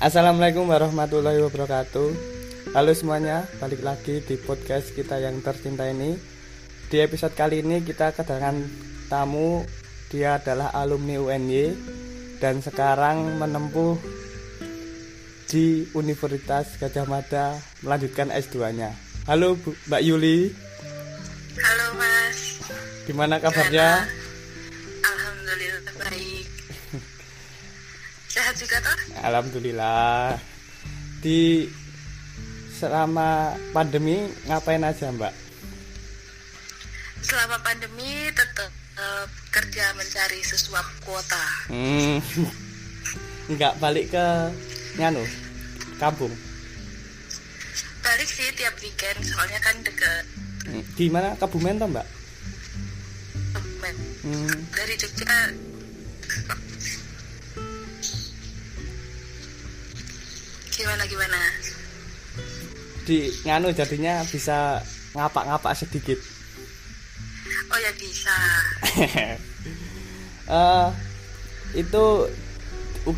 Assalamualaikum warahmatullahi wabarakatuh Halo semuanya, balik lagi di podcast kita yang tercinta ini Di episode kali ini kita kedatangan tamu Dia adalah alumni UNY Dan sekarang menempuh di Universitas Gajah Mada Melanjutkan S2-nya Halo Bu, Mbak Yuli Halo Mas. Gimana kabarnya? Alhamdulillah baik. Sehat juga toh? Alhamdulillah Di selama pandemi ngapain aja mbak? Selama pandemi tetap eh, kerja mencari sesuap kuota. Hmm, nggak balik ke nganu kampung. Balik sih tiap weekend soalnya kan deket Di mana Kebumen toh mbak? Kebumen. Hmm, dari Jogja. Gimana gimana? di nganu jadinya bisa ngapak-ngapak sedikit. Oh ya bisa. Eh, itu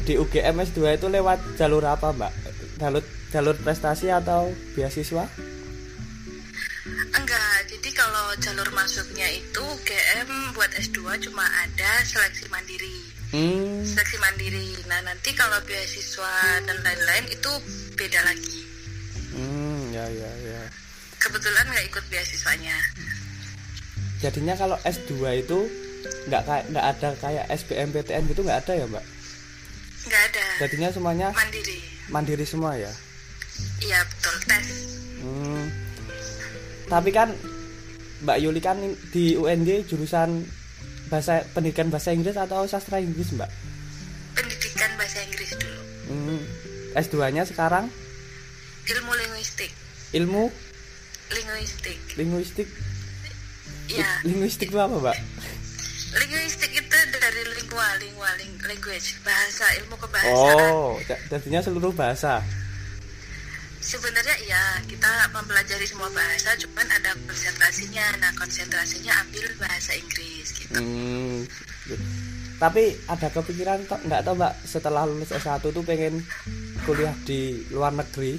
di UGM S2 itu lewat jalur apa mbak? Jalur jalur prestasi atau beasiswa? Enggak, jadi kalau jalur masuknya itu GM buat S2 cuma ada seleksi mandiri. Hmm, seleksi mandiri. Nah nanti kalau beasiswa dan lain-lain itu beda lagi. hmm, ya ya ya. Kebetulan nggak ikut beasiswanya. Jadinya kalau S2 itu nggak kayak nggak ada kayak SBMPTN gitu nggak ada ya mbak? Nggak ada. Jadinya semuanya Mandiri. mandiri semua ya. Iya betul tes. Hmm. Tapi kan Mbak Yuli kan di UNJ jurusan bahasa pendidikan bahasa Inggris atau sastra Inggris mbak? Pendidikan bahasa Inggris dulu. Hmm. S2-nya sekarang Ilmu linguistik. ilmu Linguistik. linguistik. Ya. Linguistik itu apa mbak? Linguistik itu dari lingua, lingua, ling- language, bahasa, ilmu kebahasaan. Oh, jadinya seluruh bahasa. Sebenarnya iya, kita mempelajari semua bahasa, cuman ada konsentrasinya. Nah, konsentrasinya ambil bahasa Inggris gitu. Hmm. Tapi ada kepikiran toh nggak tau mbak setelah lulus S1 tuh pengen kuliah di luar negeri.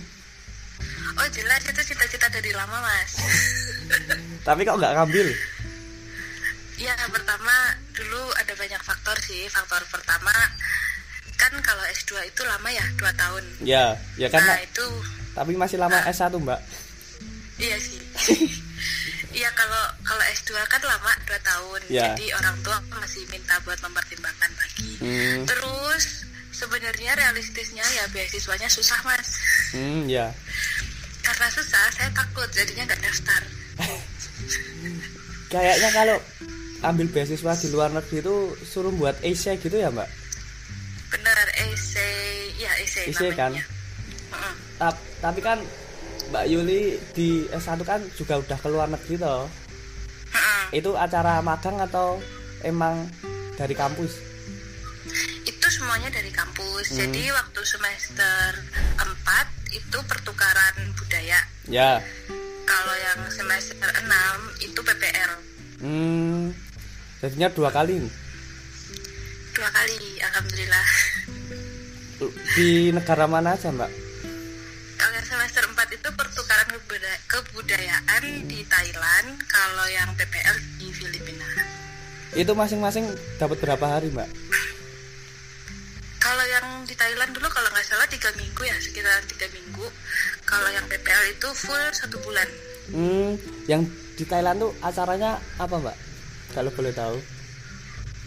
Oh jelas itu cita-cita dari lama mas. Tapi kok nggak ngambil? Ya pertama dulu ada banyak faktor sih. Faktor pertama kan kalau S2 itu lama ya 2 tahun. Ya, ya kan nah itu Tapi masih lama S1 mbak. iya sih. Iya kalau kalau S2 kan lama 2 tahun. Ya. Jadi orang tua masih minta buat mempertimbangkan lagi. Hmm, Terus sebenarnya realistisnya ya beasiswanya susah mas. hmm ya. Karena susah saya takut jadinya nggak daftar. Kayaknya kalau ambil beasiswa di luar negeri itu suruh buat essay gitu ya mbak? Bener essay ya essay, Essay kan? namanya. Mm-mm. Tap- tapi kan Mbak Yuli di S1 kan juga udah ke luar negeri toh. Itu acara magang atau emang dari kampus? itu semuanya dari kampus Hmm. jadi waktu semester 4 itu pertukaran budaya Ya. kalau yang semester 6 itu PPL Hmm. Jadinya dua kali dua kali alhamdulillah di negara mana aja mbak? Semester 4 itu pertukaran kebuda- kebudayaan di Thailand kalau yang PPL di Filipina Itu masing-masing dapat berapa hari mbak? kalau yang di Thailand dulu kalau nggak salah tiga minggu ya sekitar tiga minggu kalau yang PPL itu full satu bulan Hmm. Yang di Thailand tuh acaranya apa mbak? Kalau boleh tahu?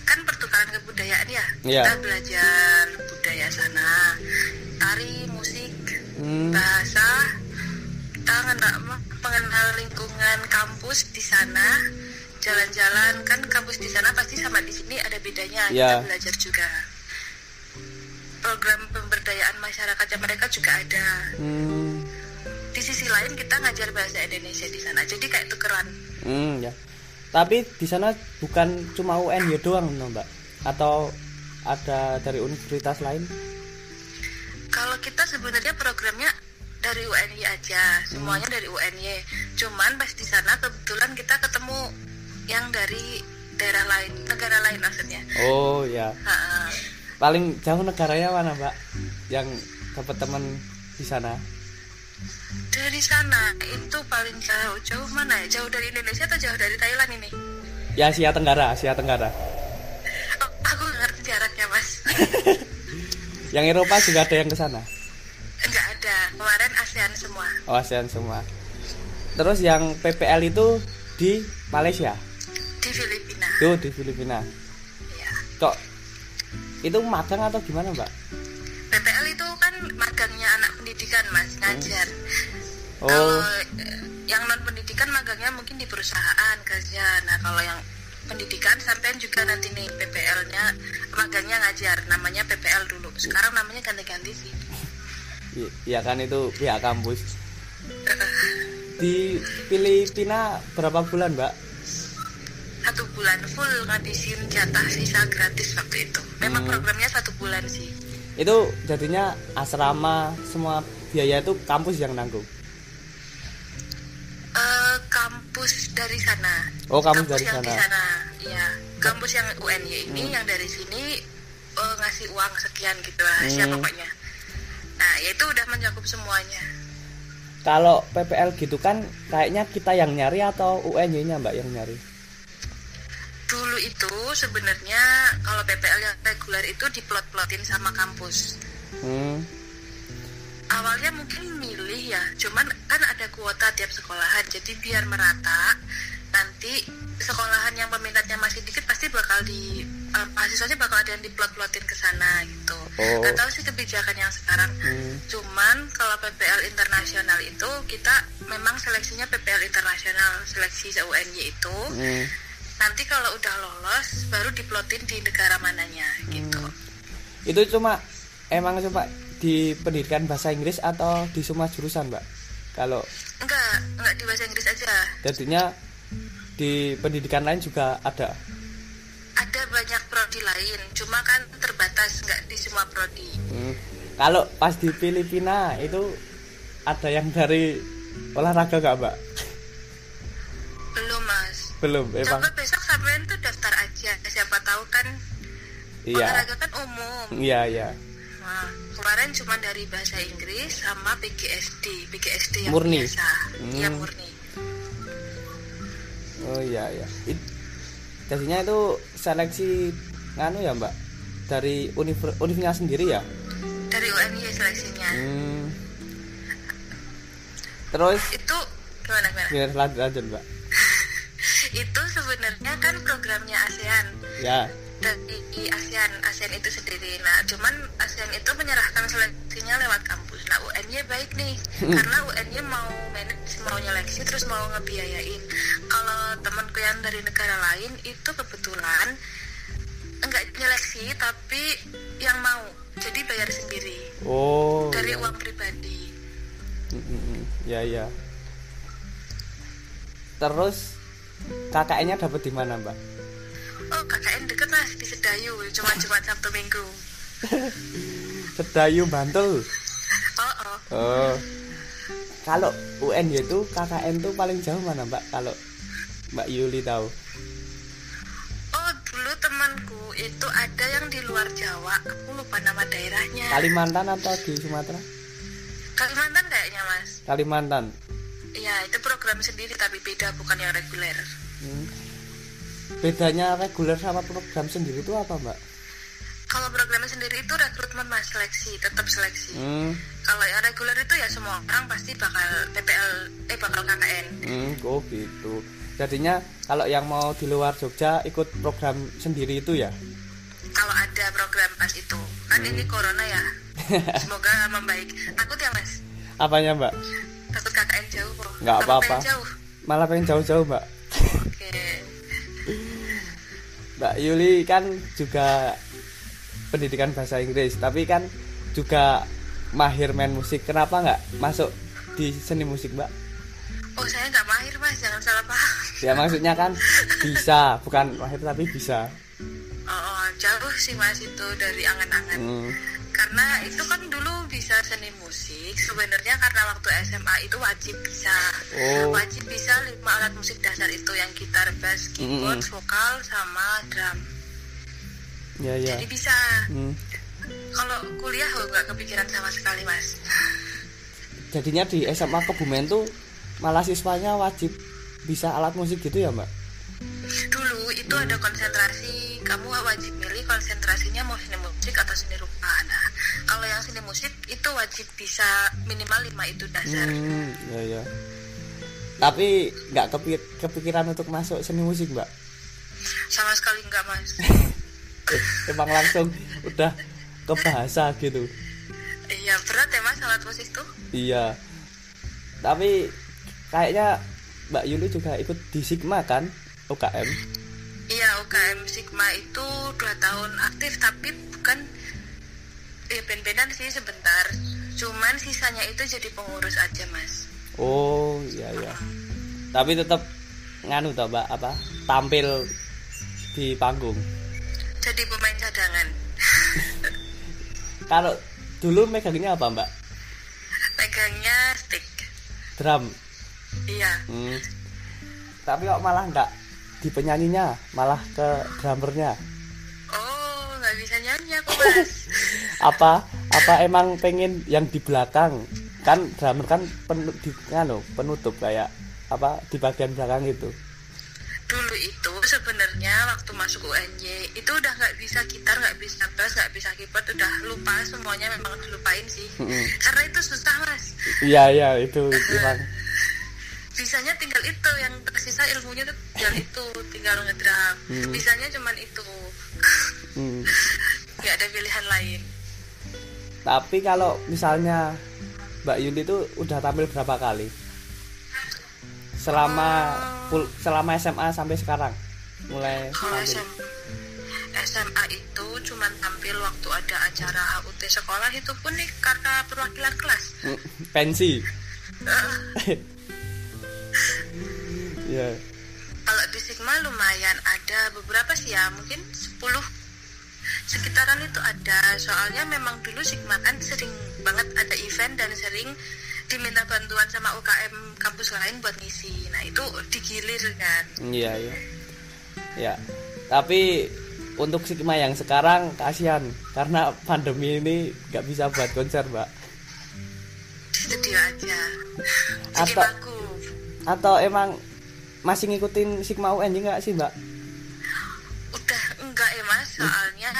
Kan pertukaran kebudayaan ya Iya. kita belajar budaya sana tari musik Hmm. bahasa kita mengenal, mengenal lingkungan kampus di sana jalan-jalan kan kampus di sana pasti sama di sini ada bedanya Iya. kita belajar juga program pemberdayaan masyarakatnya mereka juga ada Hmm. di sisi lain kita ngajar bahasa Indonesia di sana jadi kayak tukeran Hmm, ya. Tapi di sana bukan cuma UNY doang, no, Mbak? Atau ada dari universitas lain? Kalau kita sebenarnya programnya dari UNY aja, semuanya dari UNY. Cuman pas di sana kebetulan kita ketemu yang dari daerah lain, negara lain maksudnya. Oh, ya. Ha-ha. Paling jauh negaranya mana, Mbak? Yang dapat teman di sana dari sana itu paling jauh. Jauh mana ya? Jauh dari Indonesia atau jauh dari Thailand ini? Ya Asia Tenggara Asia Tenggara. Oh, aku nggak ngerti jaraknya mas. Yang Eropa juga ada yang ke sana? Nggak ada. Kemarin ASEAN semua. Oh ASEAN semua. Terus yang PPL itu di Malaysia? Di Filipina. Itu di Filipina. Ya kok itu magang atau gimana mbak magangnya anak pendidikan mas. Ngajar. Oh. Kalau eh, yang non pendidikan magangnya mungkin di perusahaan kerja. Nah kalau yang pendidikan sampean juga nanti nih PPL-nya magangnya ngajar. Namanya PPL dulu. Sekarang namanya ganti-ganti sih. I- iya kan itu pihak kampus. Di Filipina berapa bulan mbak? Satu bulan full ngabisin jatah sisa gratis waktu itu. Memang Hmm. programnya satu bulan sih itu jadinya asrama semua biaya itu kampus yang nanggung? Eh, kampus dari sana. Oh, kampus dari yang sana. di sana. iya. Kampus yang UNY ini yang dari sini eh, ngasih uang sekian gitu lah siapa Hmm. pokoknya. Nah ya itu udah mencakup semuanya. Kalau PPL gitu kan kayaknya kita yang nyari atau UNY nya mbak yang nyari dulu itu sebenarnya kalau PPL yang reguler itu diplot-plotin sama kampus hmm. awalnya mungkin milih ya cuman kan ada kuota tiap sekolahan jadi biar merata nanti sekolahan yang peminatnya masih dikit pasti bakal di uh, mahasiswanya bakal ada yang diplot-plotin ke sana gitu Oh. nggak tahu sih kebijakan yang sekarang Hmm. cuman kalau PPL internasional itu kita memang seleksinya PPL internasional seleksi UNY itu Hmm. Nanti kalau udah lolos baru diplotin di negara mananya gitu. Itu cuma emang cuma di pendidikan bahasa Inggris atau di semua jurusan mbak? Kalau enggak enggak di bahasa Inggris aja. jadinya di pendidikan lain juga ada? Ada banyak prodi lain cuma kan terbatas nggak di semua prodi. Hmm. kalau pas di Filipina itu ada yang dari olahraga gak mbak? Belum belum emang. coba besok sampean tuh daftar aja siapa tahu kan iya. olahraga kan umum. Iya iya. Nah, kemarin cuma dari bahasa Inggris sama PGSD PGSD yang Murni. biasa. Hmm. yang murni. Oh iya iya. It- jadinya itu seleksi nganu ya mbak? Dari univ univnya sendiri ya? Dari UNY seleksinya. Hmm. terus? Itu gimana gimana? Biar lanjut lanjut mbak itu sebenarnya kan programnya ASEAN. Ya. Dari ASEAN ASEAN itu sendiri. Nah cuman ASEAN itu menyerahkan seleksinya lewat kampus. Nah UNY baik nih. Karena UNY mau manage mau nyeleksi terus mau ngebiayain. Kalau temanku yang dari negara lain itu kebetulan enggak nyeleksi tapi yang mau. Jadi bayar sendiri. Oh dari iya. uang pribadi. Mm, mm. ya ya. Terus KKN-nya dapat di mana mbak? Oh KKN deket mas di Sedayu cuma cuma Sabtu Minggu. Sedayu Bantul? Oh oh. Oh. Kalau UNY itu KKN tuh paling jauh mana mbak? Kalau mbak Yuli tahu. Oh dulu temanku itu ada yang di luar Jawa. Aku lupa nama daerahnya. Kalimantan atau di Sumatera? Kalimantan kayaknya mas. Kalimantan. Iya itu program sendiri tapi beda bukan yang reguler Hmm. bedanya reguler sama program sendiri itu apa mbak? Kalau programnya sendiri itu rekrutmen mas seleksi Tetap seleksi. Hmm. Kalau yang reguler itu ya semua orang pasti bakal PPL Eh bakal KKN Hmm, oh gitu. Jadinya kalau yang mau di luar Jogja ikut program sendiri itu ya? Kalau ada program pas itu. Kan ini corona ya. Semoga membaik. Takut ya mas? Apanya mbak? Takut KKN jauh kok. Nggak Apa apa-apa. malah pengen jauh-jauh mbak mbak Yuli kan juga pendidikan bahasa Inggris tapi kan juga mahir main musik. Kenapa nggak masuk di seni musik mbak? Oh saya nggak mahir mas. Jangan salah paham. Ya maksudnya kan bisa. Bukan mahir tapi bisa jauh sih mas itu dari angan-angan. hmm. Karena itu kan dulu bisa seni musik. Sebenarnya karena waktu SMA itu wajib bisa. Oh. Wajib bisa lima alat musik dasar itu yang gitar, bass, keyboard, Mm-mm. vokal, sama drum. ya ya Jadi bisa. Hmm. kalau kuliah oh, nggak kepikiran sama sekali mas jadinya di SMA Kebumen tuh malah siswanya wajib bisa alat musik gitu ya mbak dulu itu ada konsentrasi kamu wajib milih konsentrasinya mau seni musik atau seni rupa. Nah kalau yang seni musik itu wajib bisa minimal lima itu dasar. Hmm ya ya tapi nggak kepikir, kepikiran untuk masuk seni musik mbak? Sama sekali enggak mas. Emang langsung udah ke bahasa gitu. Iya berat ya mas alat musik tuh. Iya. Tapi kayaknya Mbak Yuli juga ikut di Sigma kan UKM iya UKM Sigma itu dua tahun aktif tapi bukan ya ben-benan sih sebentar. Cuman sisanya itu jadi pengurus aja mas. Oh iya iya. Tapi tetap nganu toh mbak apa tampil di panggung. Jadi pemain cadangan. Kalau dulu megangnya apa mbak? Megangnya stick. Drum? Iya. Hmm. tapi kok malah nggak di penyanyinya malah ke drummernya. Oh nggak bisa nyanyi aku mas. Apa apa emang pengen yang di belakang? Kan drummer kan penu, di, penutup kayak apa di bagian belakang itu. Dulu itu sebenarnya waktu masuk UNY itu udah nggak bisa gitar nggak bisa bass nggak bisa keyboard udah lupa semuanya memang dilupain sih. Mm-mm. karena itu susah mas. Iya iya itu emang bisanya tinggal itu yang tersisa ilmunya tuh tinggal itu tinggal ngedram Hmm. bisanya cuman itu. Hmm. nggak ada pilihan lain. Tapi kalau misalnya Mbak Yuli itu udah tampil berapa kali? Selama pul- selama SMA sampai sekarang? Mulai kalau tampil. SM, SMA itu cuman tampil waktu ada acara HUT sekolah itu pun nih karena perwakilan kelas. Mm, pensi ya kalau di Sigma lumayan ada beberapa sih ya mungkin 10 sekitaran itu ada soalnya memang dulu Sigma kan sering banget ada event dan sering diminta bantuan sama UKM kampus lain buat ngisi. Nah itu digilir kan. Iya iya. Ya tapi untuk Sigma yang sekarang kasihan. Karena pandemi ini nggak bisa buat konser mbak. Di studio aja. Atau- atau emang masih ngikutin Sigma UN nggak sih mbak? Udah enggak ya mas. Soalnya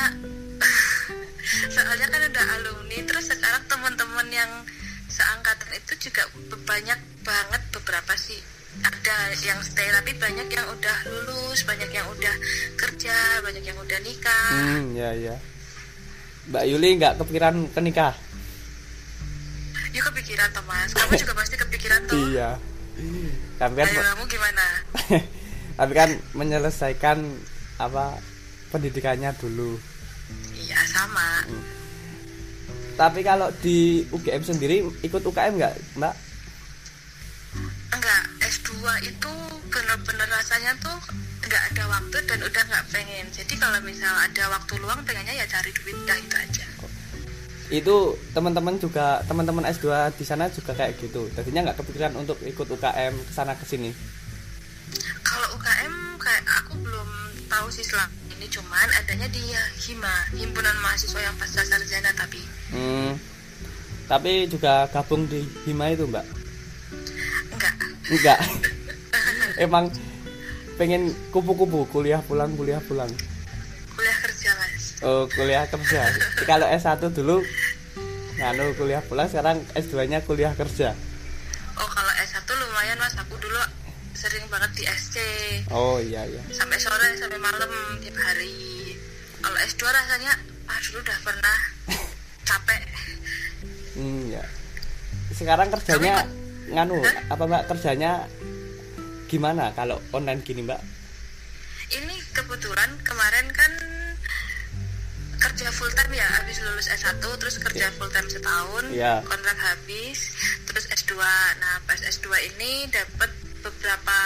soalnya kan udah alumni terus sekarang teman-teman yang seangkatan itu juga banyak banget beberapa sih. Ada yang stay tapi banyak yang udah lulus banyak yang udah kerja banyak yang udah nikah. Hmm ya ya. Mbak Yuli nggak kepikiran ke nikah? Yuk kepikiran toh mas. Kamu juga pasti kepikiran tuh iya tapi kan kamu gimana? Tapi kan menyelesaikan apa pendidikannya dulu. Iya sama. Tapi kalau di UGM sendiri ikut UKM nggak mbak? Enggak S2 itu bener-bener rasanya tuh nggak ada waktu dan udah nggak pengen. Jadi kalau misal ada waktu luang pengennya ya cari duit dah itu aja itu teman-teman juga teman-teman S2 di sana juga kayak gitu. Jadinya nggak kepikiran untuk ikut UKM ke sana ke sini kalau UKM kayak aku belum tahu sih selama ini cuman adanya di HIMA himpunan mahasiswa yang pasca sarjana tapi. Hmm, tapi juga gabung di Hima itu mbak? Enggak. Enggak. Emang pengen kupu-kupu kuliah pulang kuliah pulang oh kuliah kerja. Kalau S1 dulu nganu kuliah pulang sekarang S2 nya kuliah kerja. Oh kalau S1 lumayan mas. Aku dulu sering banget di SC oh iya iya. Sampai sore sampai malam tiap hari. Kalau S2 rasanya ah dulu udah pernah. Capek. Hmm, ya sekarang kerjanya nganu apa mbak? Kerjanya gimana kalau online gini mbak? Ini kebetulan kemarin kan kerja full time ya habis lulus S1 terus kerja full time setahun Iya. kontrak habis terus S2 nah pas S2 ini dapat beberapa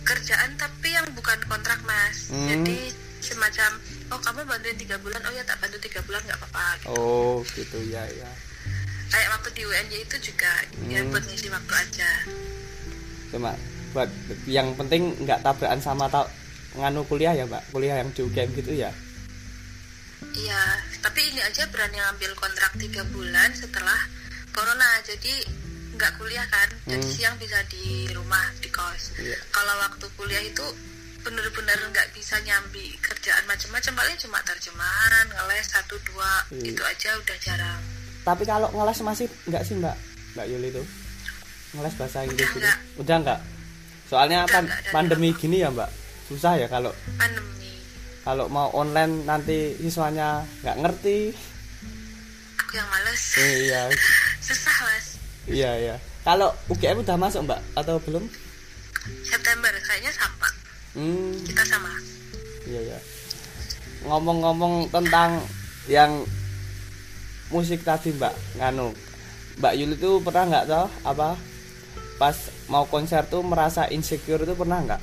kerjaan tapi yang bukan kontrak mas. Hmm. jadi semacam oh kamu bantuin tiga bulan? Oh ya tak bantu tiga bulan nggak apa-apa gitu. oh gitu. Ya ya kayak waktu di UNJ itu juga ya Hmm. buat ngisi waktu aja. Cuma buat yang penting nggak tabrakan sama ta nganu kuliah ya mbak. Kuliah yang di UGM gitu ya iya tapi ini aja berani ngambil kontrak tiga bulan setelah corona jadi nggak kuliah kan jadi Hmm. siang bisa di rumah di kos Iya. kalau waktu kuliah itu bener-bener nggak bisa nyambi kerjaan macam-macam paling cuma terjemahan ngeles satu dua Iya. itu aja udah jarang Tapi kalau ngeles masih enggak sih Mbak? Mbak Yuli itu? Ngeles bahasa Inggris gitu. enggak. Udah enggak? Soalnya Udah pan- enggak, pandemi lama. gini ya Mbak. Susah ya kalau pandemi kalau mau online nanti siswanya nggak ngerti. aku yang males Eh, iya. susah mas Iya, iya. Kalau UGM udah masuk Mbak atau belum? September kayaknya sama Hmm, kita sama iya ya. Ngomong-ngomong tentang yang musik tadi Mbak, nganu. Mbak Yuli itu pernah nggak toh apa pas mau konser tuh merasa insecure itu pernah nggak?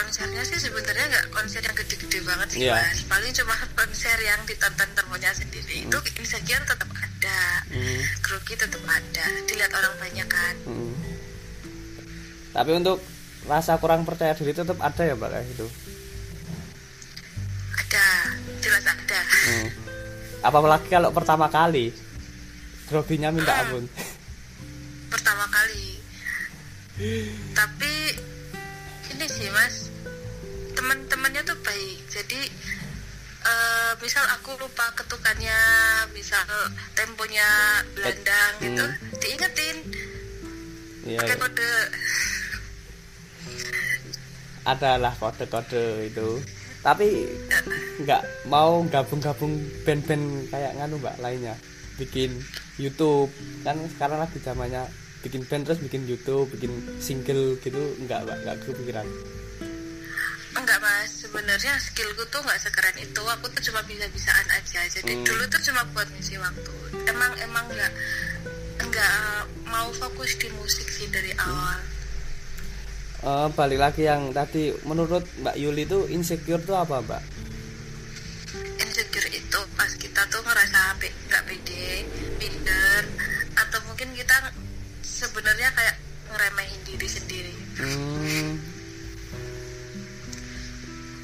Konsernya sih sebenarnya nggak konser yang gede-gede banget sih Iya. mas. Paling cuma konser yang ditonton temennya sendiri. Itu insecure tetap ada, Hmm, grogi tetap ada. Dilihat orang banyak kan. hmm. Tapi untuk rasa kurang percaya diri tetap ada ya Mbak kayak gitu. Ada, jelas ada. Hmm. Apalagi kalau pertama kali groginya minta ampun. Pertama kali. Tapi ini sih mas, teman-temannya tuh baik. Jadi eh, misal aku lupa ketukannya, misal temponya belandang gitu, Hmm. diingetin Iya. pakai iya. kode. adalah kode-kode itu tapi nggak mau gabung-gabung band-band kayak nganu mbak lainnya bikin YouTube kan sekarang lagi zamannya bikin band terus bikin YouTube bikin single gitu nggak mbak nggak kepikiran sebenarnya skillku tuh nggak sekeren itu. Aku tuh cuma bisa-bisaan aja. Jadi Hmm. dulu tuh cuma buat ngisi waktu. Emang emang nggak nggak mau fokus di musik sih dari awal. Eh, balik lagi yang tadi menurut mbak Yuli itu insecure tuh apa mbak Insecure itu pas kita tuh ngerasa nggak pede, minder, atau mungkin kita sebenarnya kayak ngeremehin diri sendiri. Hmm.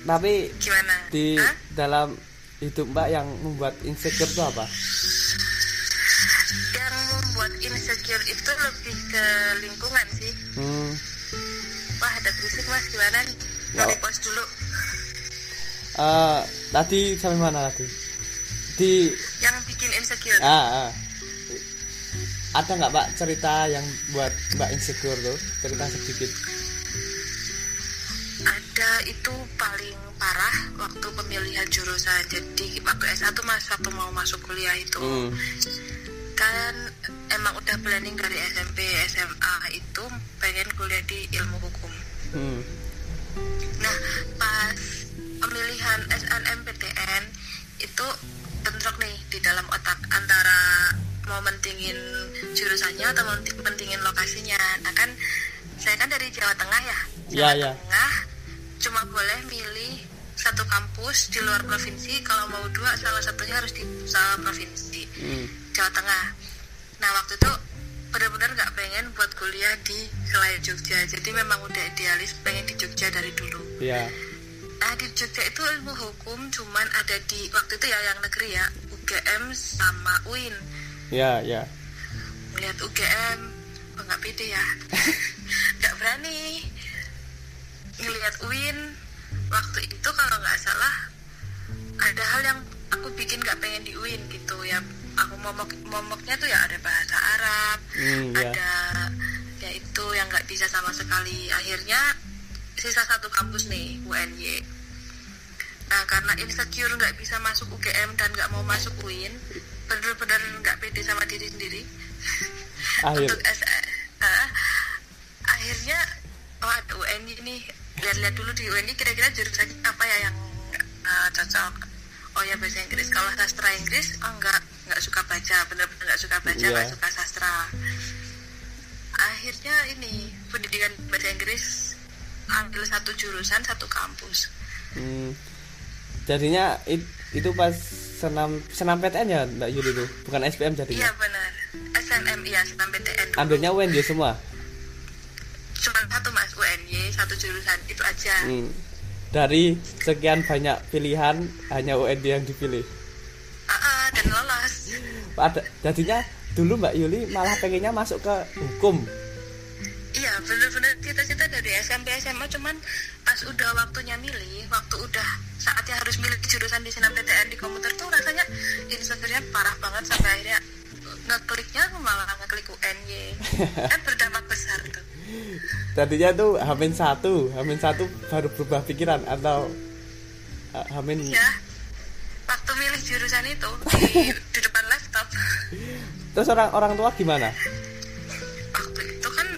Tapi Gimana? di Hah? dalam hidup mbak yang membuat insecure tuh apa Yang membuat insecure itu lebih ke lingkungan sih. hmm. Wah ada berisik mas, gimana nih? Ya. Mau pause dulu. Eh, tadi sampai mana tadi di Yang bikin insecure. ah, ah. ada nggak mbak cerita yang buat mbak insecure tuh cerita sedikit ada itu paling parah waktu pemilihan jurusan jadi waktu S1 mas waktu mau masuk kuliah itu hmm. kan emang udah planning dari SMP SMA itu pengen kuliah di ilmu hukum Hmm. nah pas pemilihan SNMPTN itu bentrok nih di dalam otak antara mau mentingin jurusannya atau mau mentingin lokasinya nah kan saya kan dari Jawa Tengah ya Iya, Jawa iya. Tengah cuma boleh milih satu kampus di luar provinsi. Kalau mau dua salah satunya harus di salah provinsi Hmm. Jawa Tengah. Nah waktu itu benar-benar nggak pengen buat kuliah di selain Jogja. Jadi memang udah idealis pengen di Jogja dari dulu. Ya Nah di Jogja itu ilmu hukum cuman ada di waktu itu ya yang negeri ya UGM sama UIN. ya ya Melihat UGM, nggak pede ya, nggak berani. Ngelihat UIN waktu itu kalau nggak salah ada hal yang aku bikin nggak pengen di UIN gitu ya. Aku momok momoknya tuh ya ada bahasa Arab, Hmm, ya. ada ya itu yang nggak bisa sama sekali. Akhirnya sisa satu kampus nih UNY. Nah karena insecure nggak bisa masuk UGM dan nggak mau masuk UIN, bener-bener nggak pede sama diri sendiri. akhir Untuk S ah, akhirnya oh ada UNY nih lihat-lihat dulu di UNY kira-kira jurusan apa ya yang ah, cocok. Oh ya bahasa Inggris. Kalau sastra Inggris, oh nggak nggak suka baca, bener-bener nggak suka baca, Iya. nggak suka sastra. Akhirnya ini pendidikan bahasa Inggris ambil satu jurusan satu kampus. Hmm. jadinya it- itu pas senam senam PTN ya mbak Yuli tuh bukan SPM Iya jadinya benar. SNM iya SNMPTN dulu. ambilnya UNJ semua Cuma satu mas UNY satu jurusan itu aja. hmm. dari sekian banyak pilihan hanya UND yang dipilih uh, uh, dan lolos pada jadinya dulu Mbak Yuli malah pengennya masuk ke hukum iya bener-bener cita-cita dari SMP SMA cuman pas udah waktunya milih waktu udah saatnya harus milih jurusan di SNMPTN di komputer tuh rasanya insecure parah banget sampai akhirnya ngekliknya aku malah ngeklik UNY kan berdampak besar tuh. Tadinya tuh hamin satu hamin satu baru berubah pikiran atau uh, hamin ya waktu milih jurusan itu di, di depan laptop. Terus orang orang tua gimana? Waktu itu kan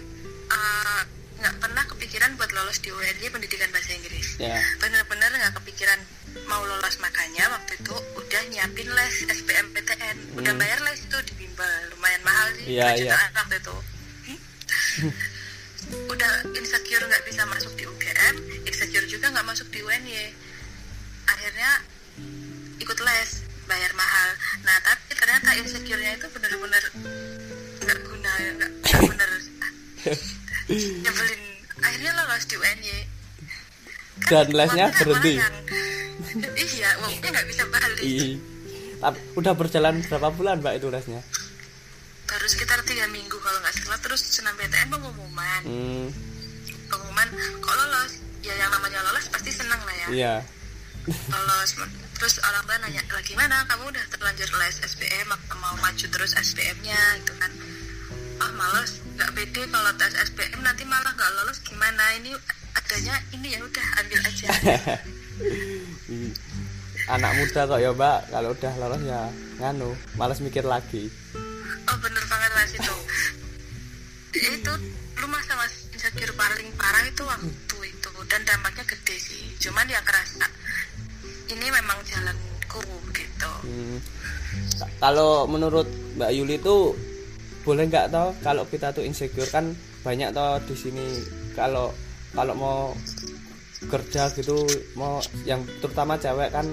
uh, nggak pernah kepikiran buat lolos di UNY pendidikan bahasa Inggris. Ya. Bener-bener nggak kepikiran mau lolos. Makanya waktu itu udah nyiapin les SBMPTN udah Hmm. bayar les itu Iya, iya. waktu itu. Hmm. udah insecure nggak bisa masuk di UGM insecure juga nggak masuk di UNY akhirnya ikut les bayar mahal. Nah tapi ternyata insecure-nya itu bener-bener nggak guna nggak bener nyebelin. Akhirnya lolos di UNY dan lesnya berhenti. yang- iya uangnya nggak bisa balik. Ih. Tapi udah berjalan berapa bulan mbak itu lesnya tiga minggu kalau nggak salah. Terus senam BTN pengumuman. Hmm, pengumuman kok lolos? Ya yang namanya lolos pasti senang lah ya. Iya. Lolos? Terus orang tua nanya lah gimana? Kamu udah terlanjur les SBM atau mau maju terus SBM-nya gitu kan. Ah males. Nggak pede kalau tes SBM nanti malah nggak lolos. Gimana? Ini adanya ini ya udah ambil aja. Anak muda kok ya mbak. Kalau udah lolos ya nganu males mikir lagi oh bener banget mas itu. Itu lu masa mas insecure paling parah itu waktu itu dan dampaknya gede sih. Cuman yang kerasa ini memang jalanku gitu. Hmm. Ka- Kalau menurut Mbak Yuli itu boleh nggak toh kalau kita tuh insecure kan banyak toh di sini. Kalau kalau mau kerja gitu mau yang terutama cewek kan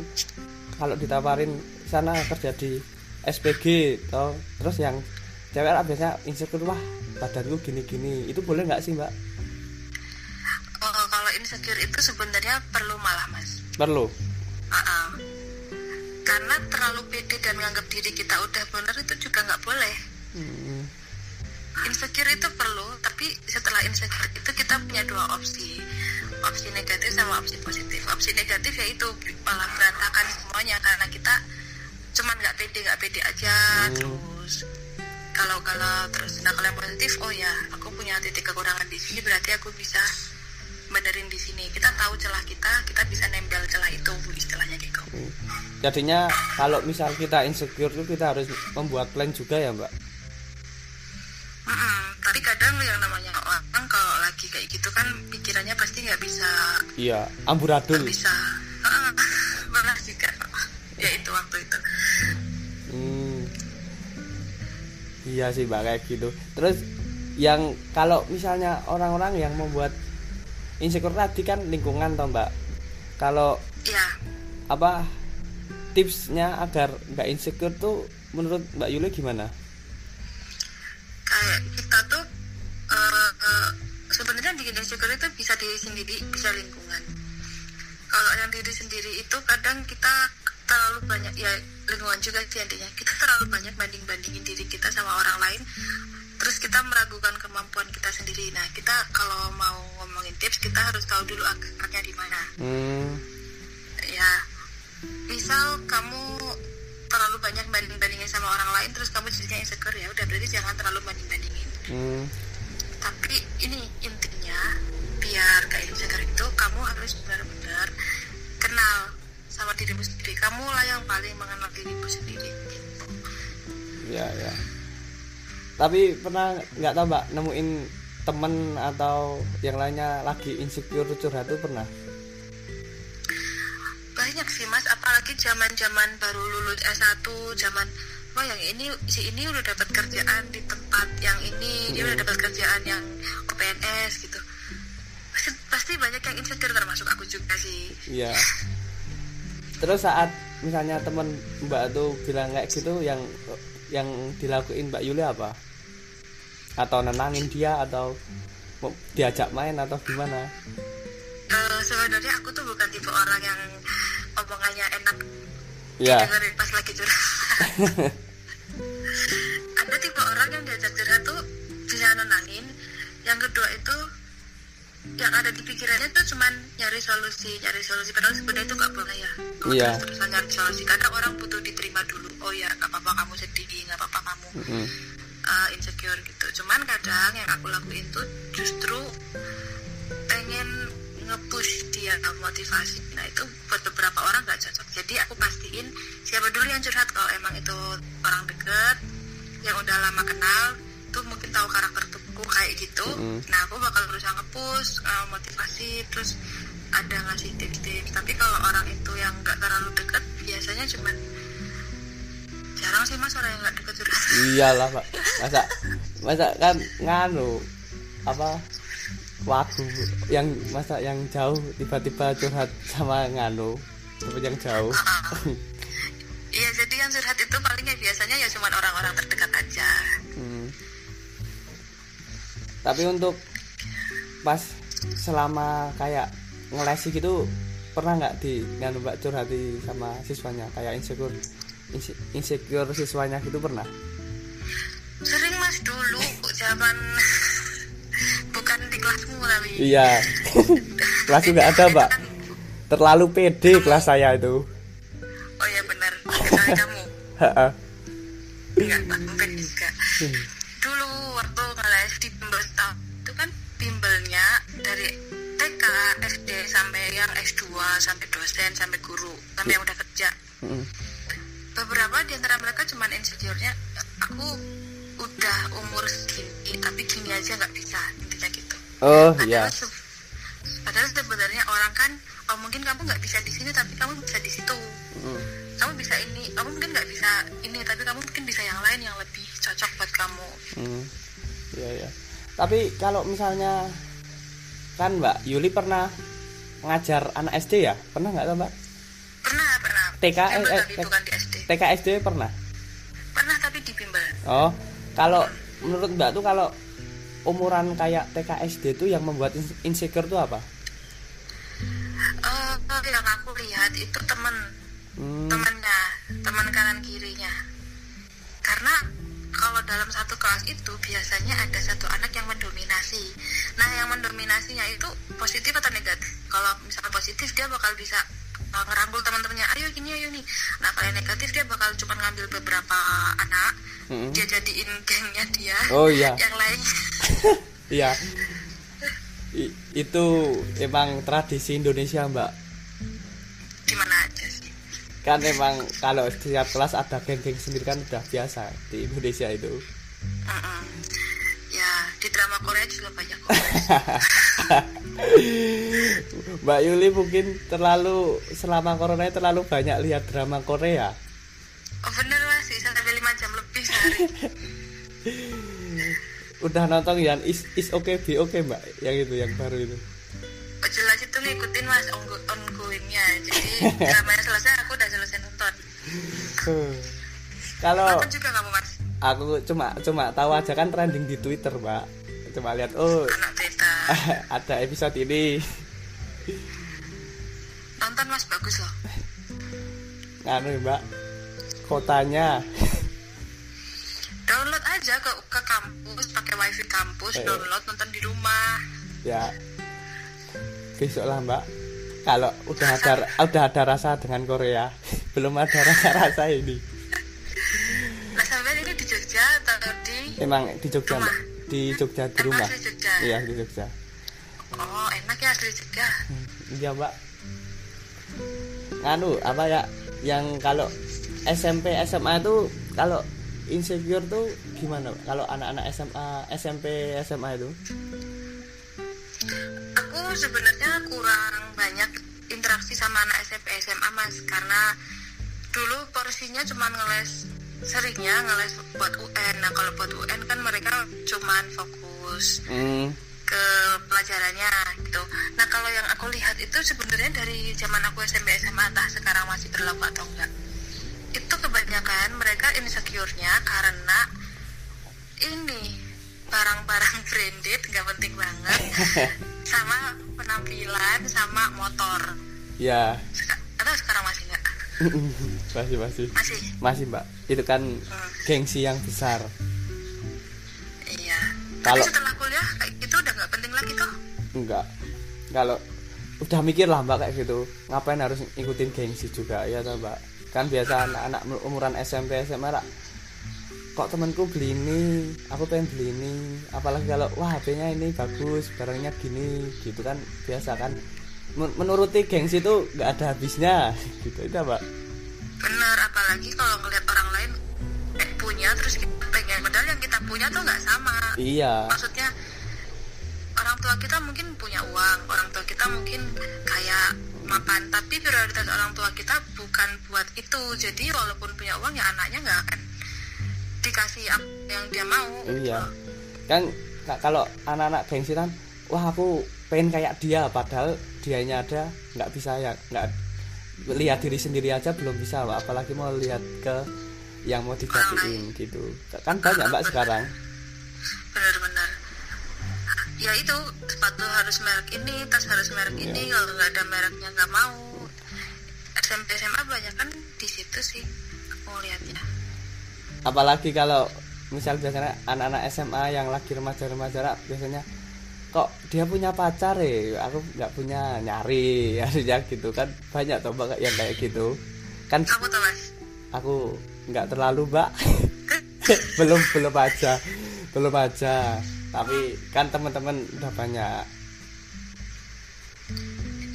kalau ditawarin sana kerja di SPG toh. Terus yang cewek lah biasanya insecure wah badanku gini-gini. Itu boleh nggak sih Mbak? Oh, kalau insecure itu sebenarnya perlu malah mas. Perlu. Uh-uh. karena terlalu pede dan menganggap diri kita udah bener itu juga nggak boleh. Hmm. insecure itu perlu tapi setelah insecure itu kita punya dua opsi. Opsi negatif sama opsi positif. Opsi negatif yaitu malah berantakan semuanya karena kita cuman nggak pede nggak pede aja Hmm. terus kalau kalau terus nah kalau yang positif oh ya aku punya titik kekurangan di sini berarti aku bisa benerin di sini. Kita tahu celah kita kita bisa nempel celah itu istilahnya gitu. Jadinya kalau misal kita insecure itu kita harus membuat plan juga ya Mbak? Mm-mm, tapi kadang yang namanya orang kalau lagi kayak gitu kan pikirannya pasti nggak bisa iya amburadul. nggak bisa Iya sih mbak kayak gitu. Terus yang kalau misalnya orang-orang yang membuat insecure tadi kan lingkungan toh mbak. Kalau ya apa tipsnya agar nggak insecure tuh menurut mbak Yuli gimana? kayak kita tuh eh, eh, sebenarnya bikin insecure itu bisa diri sendiri bisa lingkungan kalau yang diri sendiri itu kadang kita terlalu banyak ya lingkungan juga sih intinya. Kita terlalu banyak banding bandingin diri kita sama orang lain. Terus kita meragukan kemampuan kita sendiri. Nah kita kalau mau ngomongin tips kita harus tahu dulu akar-akarnya di mana. Hmm, ya misal kamu terlalu banyak banding bandingin sama orang lain terus kamu jadinya insecure ya udah berarti jangan terlalu banding bandingin hmm, tapi ini intinya biar gak insecure itu kamu harus benar-benar kenal sama dirimu sendiri kamu lah yang paling mengenal dirimu sendiri gitu. ya ya. Tapi pernah nggak tahu mbak nemuin temen atau yang lainnya lagi insecure curhat tuh pernah? banyak sih mas apalagi zaman zaman baru lulus S1 zaman wah yang ini si ini udah dapat kerjaan di tempat yang ini dia udah dapat kerjaan yang PNS gitu pasti, pasti banyak yang insecure termasuk aku juga sih Iya. Terus saat misalnya temen Mbak tuh bilang kayak gitu yang yang dilakuin Mbak Yuli apa? Atau nenangin dia atau mau diajak main atau gimana? Eh, sebenarnya aku tuh bukan tipe orang yang omongannya enak ya dengerin pas lagi curhat ada tipe orang yang diajak curhat tuh bisa nenangin yang kedua itu yang ada di pikirannya tuh cuman nyari solusi nyari solusi. Padahal sebenarnya itu nggak boleh ya. Iya. terus-terusan nyari solusi. Kadang orang butuh diterima dulu. Oh ya nggak apa-apa kamu sedih nggak apa-apa kamu Mm. uh, insecure gitu. Cuman kadang yang aku lakuin tuh justru pengen nge-push dia motivasi. Nah itu buat beberapa orang nggak cocok. Jadi aku pastiin siapa dulu yang curhat. Kalau emang itu orang deket yang udah lama kenal tuh mungkin tahu karakter tuku kayak gitu Mm. nah aku bakal berusaha nge-push uh, motivasi terus ada ngasih tips-tips tapi kalau orang itu yang nggak terlalu deket biasanya cuman jarang sih mas orang yang nggak deket curhat iyalah pak masa masa kan nganu apa waktu yang masa yang jauh tiba-tiba curhat sama nganu tapi yang jauh Iya, jadi yang curhat itu palingnya biasanya ya cuma orang-orang terdekat aja. Hmm. Tapi untuk pas selama kayak ngelesi gitu pernah nggak di nganu mbak curhati sama siswanya kayak insecure inse- insecure siswanya gitu pernah Sering mas dulu zaman bukan di kelasmu tapi. iya kelas juga ada mbak terlalu pede kelas saya itu Oh iya benar. Kamu. Tak mungkin juga. Dari TK, SD sampai yang S2 sampai dosen sampai guru sampai yang udah kerja. Mm. beberapa di antara mereka cuman insecure-nya aku udah umur segini tapi gini aja nggak bisa intinya gitu oh iya se- padahal sebenarnya orang kan oh mungkin kamu nggak bisa di sini tapi kamu bisa di situ Mm. kamu bisa ini kamu mungkin nggak bisa ini tapi kamu mungkin bisa yang lain yang lebih cocok buat kamu Hmm, iya iya. Tapi kalau misalnya kan Mbak Yuli pernah ngajar anak SD ya? Pernah nggak tuh Mbak? pernah pernah TK, eh, eh, bukan di SD TK SD pernah? pernah tapi di bimbel Oh, kalau menurut Mbak tuh kalau umuran kayak TK SD tuh yang membuat in- insecure tuh apa? Eh, yang aku lihat itu temen Hmm, temannya teman kanan kirinya karena kalau dalam satu kelas itu biasanya ada satu anak yang mendominasi. Nah yang mendominasinya itu positif atau negatif? Kalau misalnya positif dia bakal bisa uh, ngerangkul teman-temannya ayo gini ayo nih nah kalau yang negatif dia bakal cuma ngambil beberapa anak. Mm-mm. dia jadiin gengnya dia. Oh iya, yang lain. Iya. I- itu emang tradisi Indonesia Mbak. gimana Kan emang kalau setiap kelas ada geng-geng sendiri kan udah biasa di Indonesia itu. Mm-mm. ya di drama Korea juga banyak Mbak Yuli mungkin terlalu selama corona terlalu banyak lihat drama Korea. oh bener mas bisa sampai lima jam lebih sehari Udah nonton yang is is okay be okay Mbak, yang itu yang baru itu. Oh, jelas itu ngikutin mas ongo- ongoingnya. Jadi dramanya selesai aku udah selesai nonton. Kalau nonton juga kamu mas. aku cuma cuma tahu aja kan trending di Twitter Mbak. Cuma lihat oh. Ada episode ini. Nonton mas bagus loh. Nganu Mbak. Kotanya. Download aja ke ke kampus pakai wifi kampus Eh. download nonton di rumah. Ya besok lah Mbak. Kalau udah ada udah ada rasa dengan Korea belum ada rasa-rasa ini. Nah sampai ini di Jogja atau di emang di Jogja Rumah. Di Jogja di rumah. asli Jogja? Iya di Jogja. Oh enak ya asli Jogja? Iya Mbak. Nganu apa ya yang kalau SMP SMA itu kalau insecure tuh gimana kalau anak-anak SMA SMP SMA itu sebenarnya kurang banyak interaksi sama anak SMP SMA mas. Karena dulu porsinya cuma ngeles seringnya ngeles buat UN nah kalau buat UN kan mereka cuman fokus hmm, ke pelajarannya gitu. Nah kalau yang aku lihat itu sebenarnya dari zaman aku SMP SMA entah sekarang masih berlaku atau enggak itu kebanyakan mereka insecure-nya karena ini barang-barang branded nggak penting banget. Sama penampilan sama motor. Ya. Atau sekarang masih nggak? Masih masih. Masih? Masih mbak. Itu kan Hmm, gengsi yang besar. Iya. Kalau- tapi setelah kuliah kayak gitu udah nggak penting lagi toh? Enggak kalau udah mikir lah mbak kayak gitu. Ngapain harus ikutin gengsi juga ya toh mbak? Kan biasa anak-anak umuran SMP SMA lah kok temanku beli ini? Aku pengen beli ini. Apalagi kalau wah HP-nya ini bagus barangnya gini gitu kan biasa kan. Men- menuruti gengsi itu nggak ada habisnya gitu. Itu mbak bener apalagi kalau ngeliat orang lain eh, punya terus kita pengen. Padahal yang kita punya tuh nggak sama. Iya. Maksudnya orang tua kita mungkin punya uang orang tua kita mungkin kayak mapan tapi prioritas orang tua kita bukan buat itu. Jadi walaupun punya uang ya anaknya nggak akan dikasih apa yang dia mau Iya. Kan ka- kalau anak-anak gengsi kan, wah aku pengen kayak dia padahal dianya ada nggak bisa ya nggak lihat diri sendiri aja belum bisa apalagi mau lihat ke yang mau dijadiin gitu. Kan banyak mbak sekarang. Benar-benar ya itu sepatu harus merek ini tas harus merek ini kalau nggak ada mereknya nggak mau. SMP SMA banyak kan di situ sih aku lihatnya apalagi kalau misal biasanya anak-anak SMA yang lagi remaja-remaja biasanya kok dia punya pacar ya? Aku nggak punya nyari harusnya gitu kan. Banyak tuh mbak yang kayak gitu. Kan kamu tuh mas? aku nggak terlalu mbak. Belum belum aja belum aja. Tapi kan teman-teman udah banyak.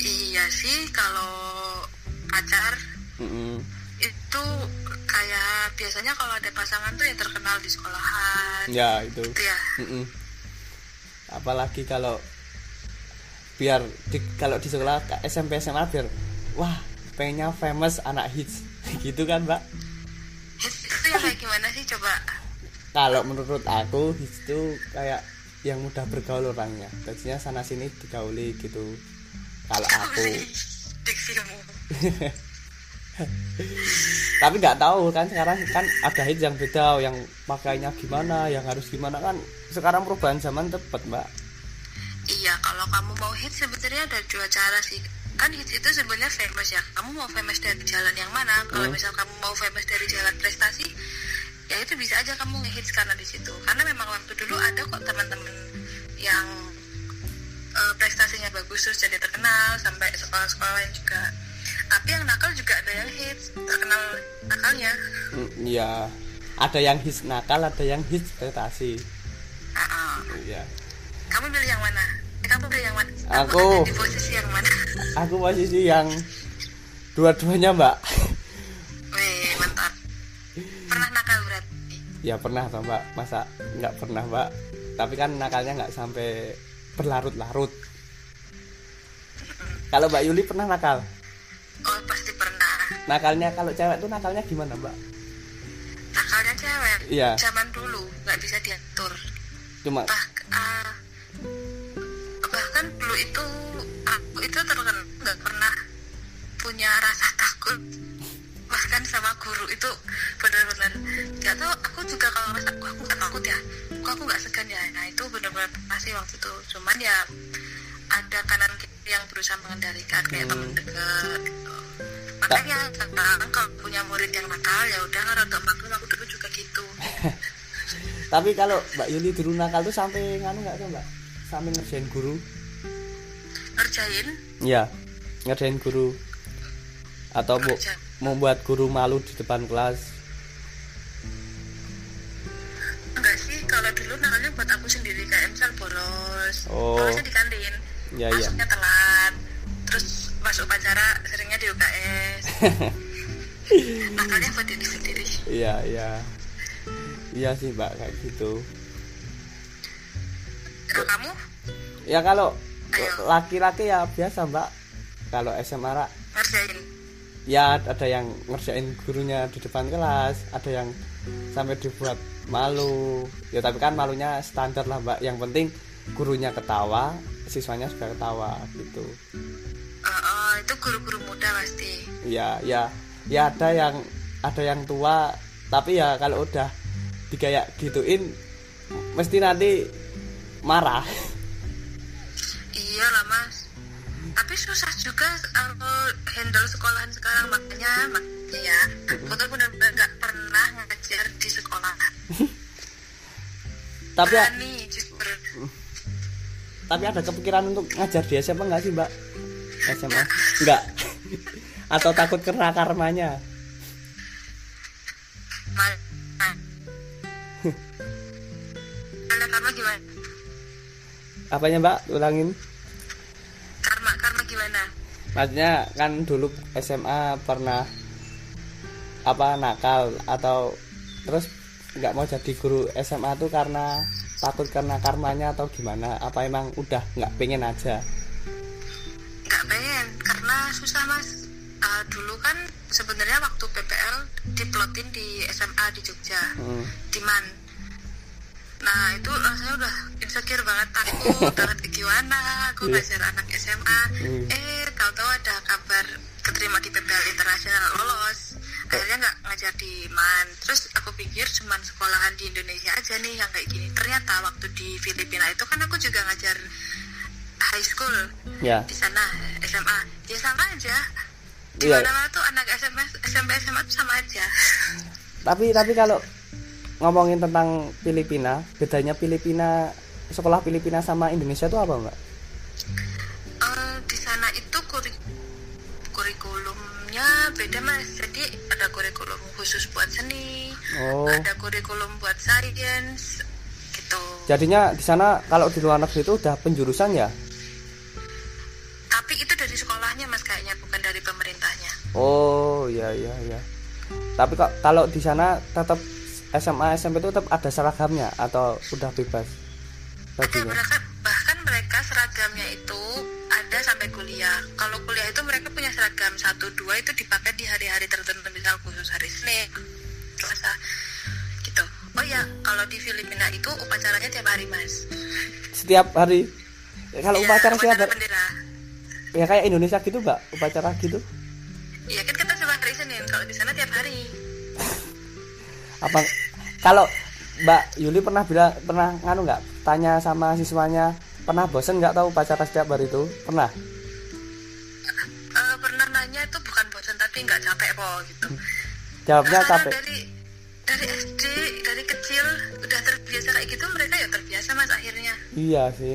Iya sih kalau pacar Mm-mm. Itu kayak biasanya kalau ada pasangan tuh ya terkenal di sekolahan. Ya itu. Gitu ya. Mm-mm. apalagi kalau biar di, kalau di sekolah SMP SMA biar wah pengennya famous anak hits. Gitu kan mbak? Itu yang kayak gimana sih coba? Kalau menurut aku hits itu kayak yang mudah bergaul orangnya. Jadinya sana sini digauli gitu. Kalau aku diksimu tapi nggak tahu kan sekarang kan ada hits yang beda yang pakainya gimana yang harus gimana kan sekarang perubahan zaman tepat mbak Iya, kalau kamu mau hits sebenarnya ada dua cara sih. Kan hits itu sebenarnya famous ya. Kamu mau famous dari jalan yang mana? Kalau Hmm. misal kamu mau famous dari jalan prestasi, ya itu bisa aja kamu ngehits karena di situ. Karena memang waktu dulu ada kok teman-teman yang eh, prestasinya bagus terus jadi terkenal sampai sekolah-sekolah lain juga. Tapi yang nakal juga ada yang hits, terkenal nakalnya. Mm, Iya ada yang hits nakal ada yang hits prestasi Ah, ah. iya Kamu pilih yang mana? Eh, kamu pilih yang mana? Aku. ada di posisi yang mana? aku posisi yang dua-duanya mbak Wih, mantap. Pernah nakal berarti? ya pernah toh mbak masa nggak pernah mbak tapi kan nakalnya nggak sampai berlarut-larut kalau mbak Yuli pernah nakal Oh, pasti pernah. nakalnya kalau cewek tuh nakalnya gimana mbak Nakalnya cewek. Iya. Zaman dulu nggak bisa diatur. cuma Bah, ah, bahkan dulu itu aku itu terkenal nggak pernah punya rasa takut bahkan sama guru itu benar-benar nggak tahu aku juga kalau rasa "Wah, aku nggak takut ya kok aku nggak segan ya nah itu benar-benar pasti waktu itu cuman ya ada kanan kiri yang berusaha mengendalikan kayak Hmm. temen dekat gitu. makanya sekarang kalau punya murid yang nakal ya udah untuk maklum aku dulu juga gitu tapi kalau mbak Yuli dulu nakal tuh sampai nganu nggak tuh mbak sampai ngerjain guru ngerjain Iya, ngerjain guru atau bu, membuat guru malu di depan kelas. enggak sih kalau dulu nakalnya buat aku sendiri kayak misal bolos Oh. bolosnya di kantin Ya, iya. masuknya telat terus masuk upacara seringnya di UKS nakalnya buat diri sendiri Iya, iya. Iya sih, Mbak, kayak gitu. kalau kamu Ya kalau laki-laki ya biasa, Mbak. Kalau SMA Ra, ngerjain ya ada yang ngerjain gurunya di depan kelas, ada yang sampai dibuat malu. Ya tapi kan malunya standar lah, Mbak. Yang penting gurunya ketawa, siswanya juga ketawa gitu. Oh, oh, itu guru-guru muda pasti. Ya ya ya ada yang ada yang tua tapi ya kalau udah dikayak gituin mesti nanti marah. Iya tapi susah juga kalau handle sekolahan sekarang. Makanya makanya ya aku tuh benar-benar nggak pernah ngajar di sekolah. Tapi berani justru tapi ada kepikiran untuk ngajar di SMA enggak sih mbak? SMA enggak atau takut kena karmanya? Ma- Karena karma gimana? apanya mbak? Ulangin. Karma karma gimana? maksudnya kan dulu SMA pernah apa nakal atau terus nggak mau jadi guru SMA tuh karena takut karena karmanya atau gimana apa emang udah nggak pengen aja Nggak pengen karena susah mas. Uh, dulu kan sebenarnya waktu PPL diplotin di SMA di Jogja, Hmm. di MAN. Nah itu rasanya udah insecure banget takut banget gimana aku Iya. ngajar anak SMA. Hmm. Eh tahu-tahu ada kabar keterima di PPL internasional lolos. Akhirnya nggak ngajar di MAN. Terus aku pikir cuman sekolahan di Indonesia aja nih yang kayak gini. Ternyata waktu di Filipina itu kan aku juga ngajar high school ya di sana SMA. Ya sama aja. Di Iya. mana-mana tuh anak SMA, SMP SMA tuh sama aja. tapi tapi kalau ngomongin tentang Filipina bedanya Filipina sekolah Filipina sama Indonesia tuh apa mbak Eh, di sana itu kurik kurikulumnya beda mas. Jadi ada kurikulum khusus buat seni oh. ada kurikulum buat sains gitu. Jadinya di sana kalau di luar negeri itu udah penjurusan ya? Tapi itu dari sekolahnya mas kayaknya bukan dari pemerintahnya. Oh iya iya iya. Tapi kok kalau di sana tetap SMA SMP itu tetap ada seragamnya atau udah bebas? Ada bajunya mereka seragamnya itu ada sampai kuliah. Kalau kuliah itu mereka punya seragam satu dua itu dipakai di hari-hari tertentu misal khusus hari Senin Selasa gitu. Oh ya kalau di Filipina itu upacaranya tiap hari mas. Setiap hari. Ya, kalau Iya, upacara setiap hari ya kayak Indonesia gitu mbak upacara gitu. Iya kan kita cuma hari Senin. Kalau di sana tiap hari. Apa kalau Mbak Yuli pernah bilang pernah nganu nggak? Tanya sama siswanya pernah bosen nggak tahu upacara setiap hari itu? Pernah? Eh, pernah nanya itu bukan bosan tapi nggak capek kok gitu. Jawabnya Karena capek. dari dari SD dari kecil udah terbiasa kayak gitu mereka ya terbiasa mas akhirnya. Iya sih.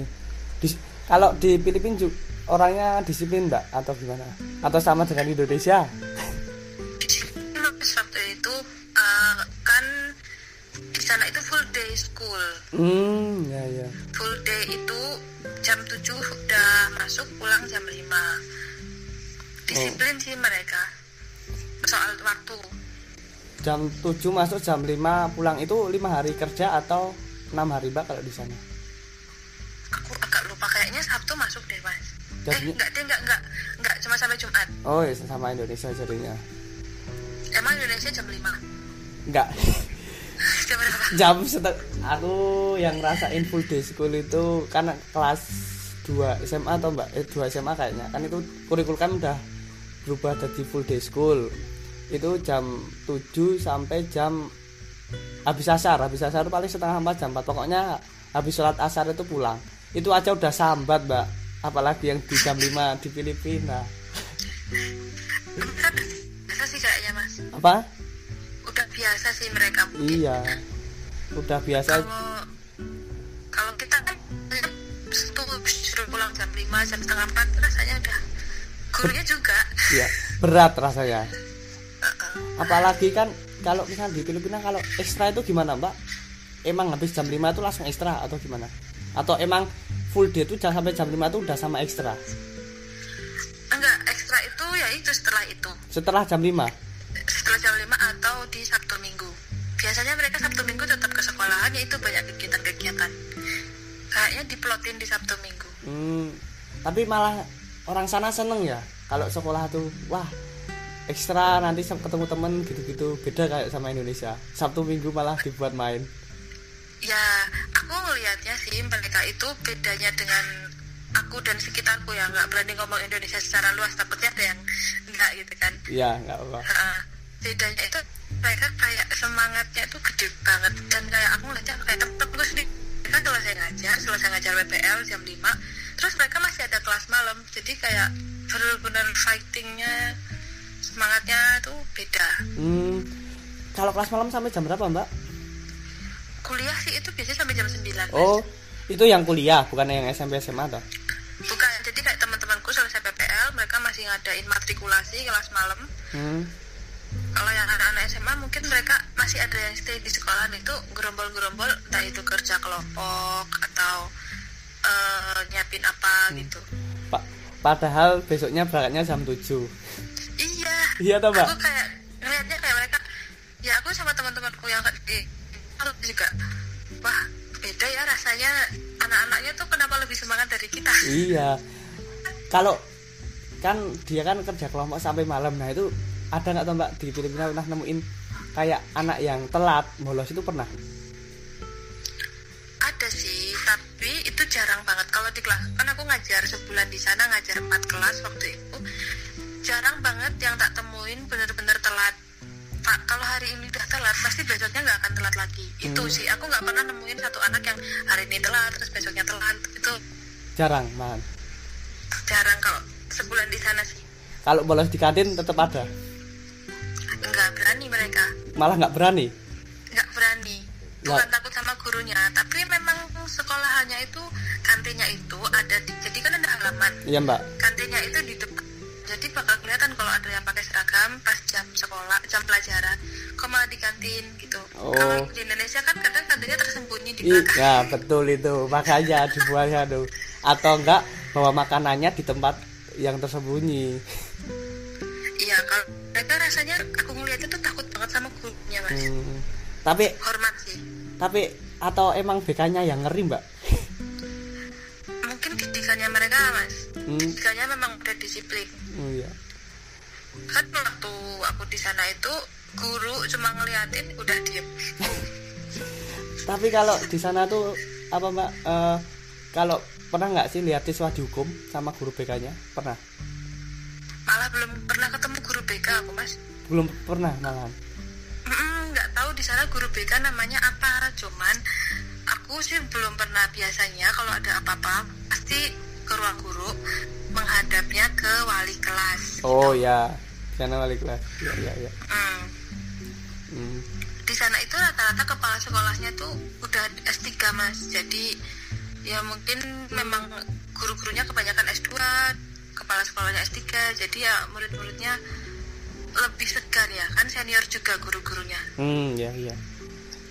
Di- kalau di Filipina orangnya disiplin mbak atau gimana? Atau sama dengan Indonesia sana itu full day school. Hmm ya ya. Full day itu jam 7 udah masuk pulang jam 5 disiplin sih mereka. Soal waktu. Jam 7 masuk jam 5 pulang itu lima hari kerja atau enam hari mbak kalau di sana? Aku agak lupa kayaknya Sabtu masuk deh mas. Eh Jadi- enggak deh enggak enggak enggak cuma sampai Jumat. Oh ya sama Indonesia jadinya. Emang Indonesia jam 5 enggak jam berapa jam setengah aku yang ngerasain full day school itu kan kelas 2 SMA atau mbak? Eh 2 SMA kayaknya. Kan itu kurikulum kan udah berubah jadi full day school. Itu jam 7 sampai jam habis asar. Habis asar itu paling setengah empat jam 4 pokoknya habis sholat asar itu pulang. Itu aja udah sambat mbak. Apalagi yang di jam 5 di Filipina. Sih kayaknya mas. Apa udah biasa sih mereka mungkin. Iya. Udah biasa. Kalau kalau kita kan tuh suruh pulang jam 5 jam setengah 4 rasanya udah gurunya juga. Iya berat rasanya. Apalagi kan kalau misalnya di Filipina kalau ekstra itu gimana mbak? Emang habis jam 5 itu langsung ekstra atau gimana? Atau emang full day itu jangan sampai jam 5 itu udah sama ekstra? Enggak ekstra itu ya itu setelah itu. Setelah jam 5 setelah jam 5 atau di Sabtu Minggu. Biasanya mereka Sabtu Minggu tetap ke sekolahan ya itu banyak kegiatan-kegiatan. Kayaknya diplotin di Sabtu Minggu. Hmm, tapi malah orang sana seneng ya. Kalau sekolah tuh wah ekstra nanti ketemu temen gitu-gitu. Beda kayak sama Indonesia. Sabtu Minggu malah dibuat main. Ya aku ngelihatnya sih mereka itu bedanya dengan aku dan sekitarku ya. Nggak berani ngomong Indonesia secara luas takutnya ada yang enggak gitu kan. Iya nggak apa Ha, bedanya itu mereka kayak semangatnya itu gede banget. Dan kayak aku ngeliatnya kayak temen-temenku sendiri mereka selesai ngajar selesai ngajar WPL jam 5 terus mereka masih ada kelas malam. Jadi kayak benar-benar fightingnya semangatnya tuh beda. Hmm, kalau kelas malam sampai jam berapa mbak? Kuliah sih itu biasanya sampai jam 9 oh itu yang kuliah bukan yang SMP SMA toh? Bukan jadi kayak teman-temanku selesai PPL mereka masih ngadain matrikulasi kelas malam. Hmm. Kalau yang anak-anak SMA mungkin mereka masih ada yang stay di sekolah itu gerombol-gerombol entah itu kerja kelompok atau uh, nyiapin apa Hmm. gitu. Pa padahal besoknya berangkatnya jam 7 iya. Iya toh, Mbak? aku kayak ngeliatnya kayak mereka ya aku sama teman-temanku yang di aku juga wah beda ya rasanya anak-anaknya tuh kenapa lebih semangat dari kita? Iya. Kalau kan dia kan kerja kelompok sampai malam. Nah itu ada nggak tuh mbak? Di Filipina pernah nemuin kayak anak yang telat bolos itu pernah? Ada sih tapi itu jarang banget. Kalau di kelas kan aku ngajar sebulan di sana ngajar empat kelas waktu itu. Jarang banget yang tak temuin bener-bener telat. Pak, kalau hari ini udah telat pasti besoknya nggak akan telat lagi. Itu Hmm. sih aku nggak pernah nemuin satu anak yang hari ini telat terus besoknya telat itu. Jarang man jarang kalau sebulan di sana sih. Kalau bolos di kantin tetap ada nggak berani mereka. Malah nggak berani? Nggak berani. Bukan takut sama gurunya. Tapi memang sekolahannya itu kantinnya itu ada di jadi kan ada halaman. Iya mbak. Kantinnya itu di depan. Jadi bakal kelihatan kalau ada yang pakai seragam pas jam sekolah jam pelajaran. Kok malah di kantin gitu Oh. kalau di Indonesia kan kadang kantinnya tersembunyi di Ih, belakang. ya betul itu. Makanya dibuatnya tuh atau enggak bawa makanannya di tempat yang tersembunyi. Iya kalau mereka rasanya aku ngeliatnya tuh takut banget sama gurunya mas. Hmm, tapi hormat sih. tapi atau emang BK-nya yang ngeri mbak? Mungkin didikannya mereka mas. Hmm, didikannya memang udah disiplin oh iya. Kan waktu aku di sana itu guru cuma ngeliatin udah diem. Tapi kalau di sana tuh apa mbak? eh, kalau pernah nggak sih lihat siswa dihukum sama guru BK-nya? Pernah? malah belum pernah ketemu BK aku mas Belum pernah malahan. Mm, nggak tahu di sana guru BK namanya apa cuman aku sih belum pernah biasanya kalau ada apa-apa pasti ke ruang guru menghadapnya ke wali kelas Oh ya, di sana wali kelas. Iya iya iya. Mm, Hmm. di sana itu rata-rata kepala sekolahnya tuh udah S3 mas jadi ya mungkin memang guru-gurunya kebanyakan S2 kepala sekolahnya S3 jadi ya murid-muridnya lebih segar ya kan senior juga guru-gurunya Hmm, ya iya.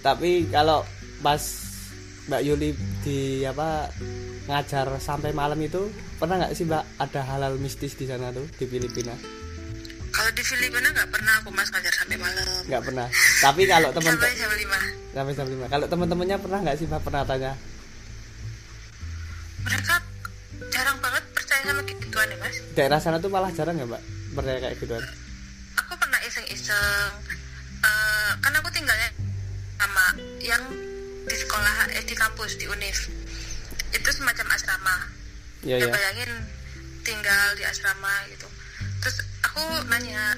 Tapi kalau pas Mbak Yuli di apa ngajar sampai malam itu pernah nggak sih Mbak ada halal mistis di sana tuh di Filipina? kalau di Filipina nggak pernah aku mas ngajar sampai malam Nggak pernah. Tapi kalau teman sampai jam 5 sampai jam lima. Kalau teman-temannya pernah nggak sih Mbak pernah tanya? mereka jarang banget percaya sama gituan ya mas Daerah sana tuh malah jarang ya Mbak percaya kayak gituan. Iseng-iseng eh, kan aku tinggalnya sama yang di sekolah eh di kampus di univ itu semacam asrama Iya ya iya. bayangin tinggal di asrama gitu terus aku nanya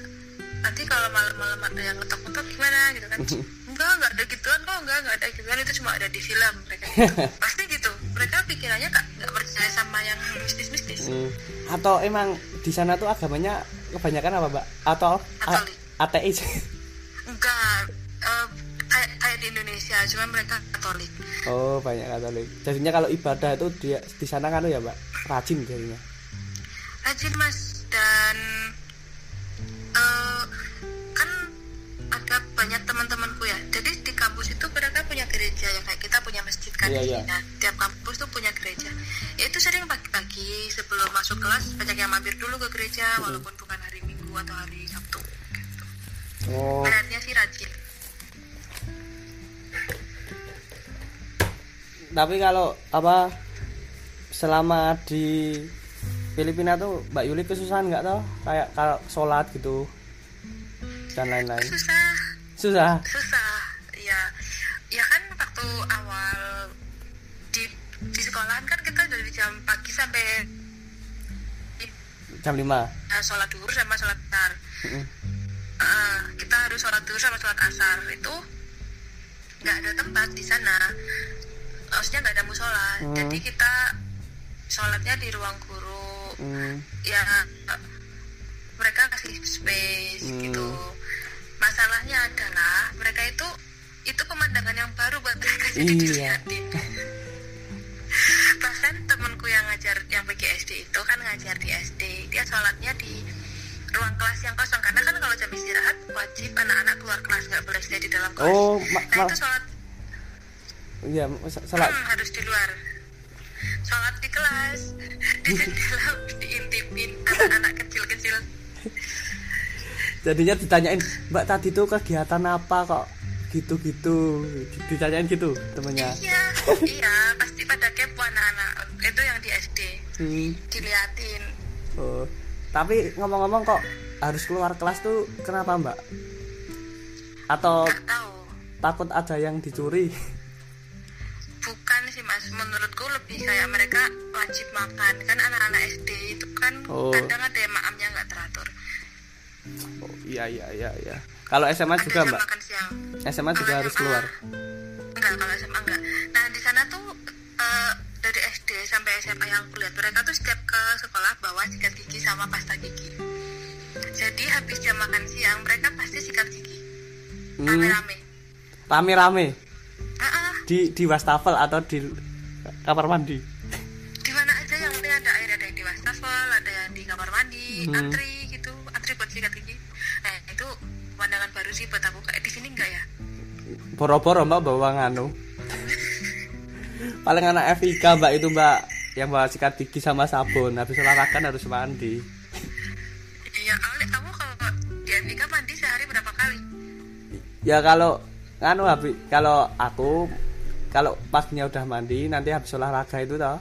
nanti kalau malam-malam ada yang ngetok-ngetok gimana gitu kan enggak enggak ada gituan kok enggak enggak ada gituan itu cuma ada di film mereka gitu. pasti gitu mereka pikirannya kak nggak percaya sama yang mistis-mistis Hmm. Atau emang di sana tuh agamanya kebanyakan apa, Mbak? Atau Katolik. Ateis? enggak eh, kayak di Indonesia cuma mereka Katolik oh, banyak Katolik. Jadinya kalau ibadah itu di di sana kan ya, Mbak, rajin jadinya. rajin mas dan eh, kan ada banyak teman-temanku ya jadi di kampus itu mereka punya gereja ya kayak kita punya masjid kan Iya, iya. Nah, tiap kampus tuh punya gereja itu sering pagi-pagi sebelum masuk kelas banyak yang mampir dulu ke gereja walaupun bukan hari minggu atau hari sabtu. Oh, Kayaknya sih rajin. Tapi kalau apa selama di Filipina tuh Mbak Yuli kesusahan nggak tau kayak kalau sholat gitu dan lain-lain. Susah. Susah? Susah ya ya kan waktu awal di di sekolahan kan kita dari jam pagi sampai jam 5 uh, sholat duhur sama sholat asar Uh, kita harus sholat duhur sama sholat asar. Itu nggak ada tempat di sana. Maksudnya nggak ada musola. Hmm. jadi kita sholatnya di ruang guru. Hmm, ya mereka kasih space Hmm. gitu. Masalahnya adalah mereka itu itu pemandangan yang baru buat mereka jadi Iya. dilihatin. Bahkan temenku yang ngajar yang PGSD itu kan ngajar di SD dia sholatnya di ruang kelas yang kosong. Karena kan kalau jam istirahat wajib anak-anak keluar kelas nggak boleh stay di dalam kelas. Oh nah itu sholat. Iya salah hmm, harus di luar. Sholat di kelas. Di jendela diintipin anak-anak kecil-kecil. Jadinya ditanyain mbak tadi tuh kegiatan apa kok gitu-gitu? Ditanyain gitu temennya. Iya iya pasti pada kepo anak-anak. Itu yang di SD hmm. diliatin. Oh. Tapi ngomong-ngomong kok harus keluar kelas tuh kenapa mbak? Atau takut ada yang dicuri? Bukan sih mas. Menurutku lebih kayak mereka wajib makan. Kan anak-anak SD itu kan Oh. kadang ada yang maamnya nggak teratur. Oh, iya iya iya iya. Kalau SMA ada juga mbak? makan siang. SMA juga Kalau harus SMA keluar. Enggak kalau SMA enggak nah di sana tuh eh, dari SD sampai SMA yang kuliah. Mereka tuh setiap ke sekolah bawa sikat gigi sama pasta gigi. Jadi habis jam makan siang mereka pasti sikat gigi. Hmm, rame-rame. Rame-rame? Di di wastafel atau di kamar mandi? Di mana aja yang penting ada air ada yang di wastafel ada yang di kamar mandi Hmm. antri gitu antri buat sikat gigi. Nah itu pemandangan baru sih buat aku. Kayak di sini enggak ya? Boro-boro mbak bawa nganu paling anak FIK mbak itu mbak yang bawa sikat gigi sama sabun. Habis olahraga kan harus mandi. Iya kamu kamu kalau di MIK mandi sehari berapa kali? Ya kalau nganu habis kalau aku kalau paginya udah mandi nanti habis olahraga itu toh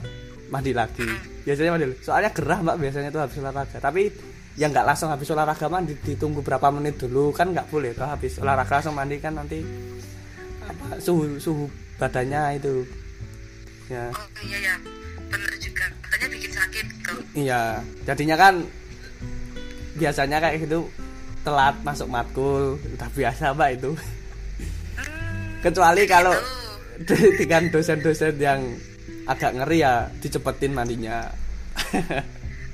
mandi lagi. Biasanya mandi soalnya gerah mbak biasanya tuh habis olahraga. Tapi yang nggak langsung habis olahraga mandi ditunggu berapa menit dulu kan nggak boleh toh habis olahraga langsung mandi kan nanti apa suhu suhu badannya itu ya oh iya ya bener juga katanya bikin sakit gitu Iya, jadinya kan biasanya kayak gitu telat masuk matkul, udah biasa mbak itu. Hmm, Kecuali kalau gitu. dengan dosen-dosen yang agak ngeri ya dicepetin mandinya.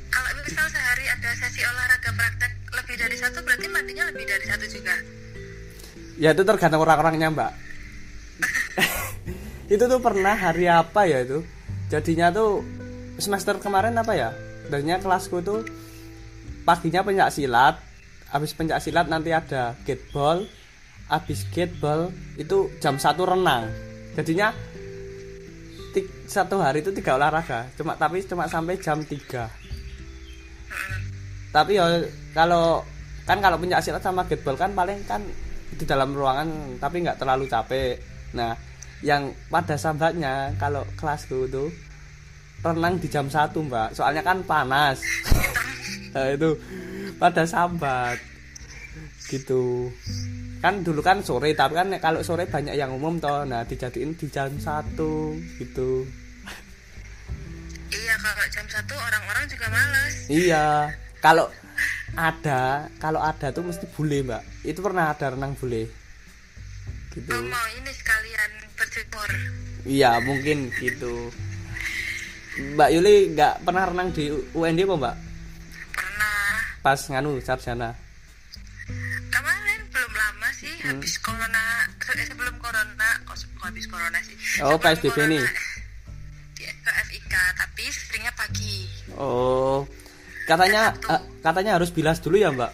kalau misal sehari ada sesi olahraga praktek lebih dari satu berarti mandinya lebih dari satu juga ya itu tergantung orang-orangnya mbak. itu tuh pernah hari apa ya itu? Jadinya tuh semester kemarin apa ya? Darinya kelasku tuh paginya pencak silat, habis pencak silat nanti ada gateball, habis gateball itu jam satu renang. Jadinya satu hari itu tiga olahraga, cuma tapi cuma sampai jam 3 Tapi ya kalau kan kalau pencak silat sama gateball kan paling kan di dalam ruangan tapi nggak terlalu capek. Nah, yang pada sambatnya kalau kelasku tuh renang di jam satu mbak. Soalnya kan panas. Nah, itu pada sambat gitu. Kan dulu kan sore tapi kan kalau sore banyak yang umum toh. Nah dijadiin di jam satu gitu. Iya kalau jam satu orang-orang juga males. Iya. Kalau ada kalau ada tuh mesti bule mbak. Itu pernah ada renang bule gitu. Oh, mau ini sekalian berjemur. Iya mungkin gitu. Mbak Yuli nggak pernah renang di UND apa mbak? Pernah. Pas nganu sarjana. Kemarin belum lama sih Hmm. habis corona. Eh, sebelum corona kok habis corona sih? Oh, Sebelum PSBB corona, nih. di ke FIK tapi seringnya pagi. Oh, katanya eh, katanya harus bilas dulu ya mbak?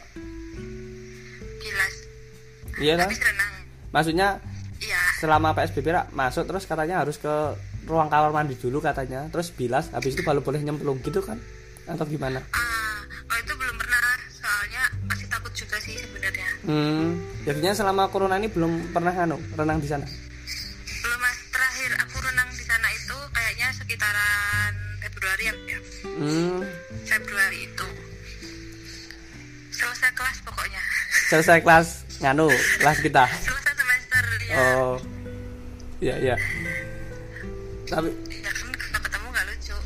gilas Iya kan? Maksudnya selama PSBB Ra, masuk terus katanya harus ke ruang kamar mandi dulu katanya, terus bilas, habis itu baru boleh nyemplung gitu kan? Atau gimana? ah oh itu belum pernah soalnya masih takut juga sih sebenarnya Hmm, jadinya selama corona ini belum pernah nganu renang di sana. belum mas terakhir aku renang di sana itu kayaknya sekitaran Februari ya ya. Hmm, Februari itu selesai kelas pokoknya selesai kelas nganu kelas kita. Ya Oh, iya iya. Tapi ya kan kalau ketemu nggak lucu?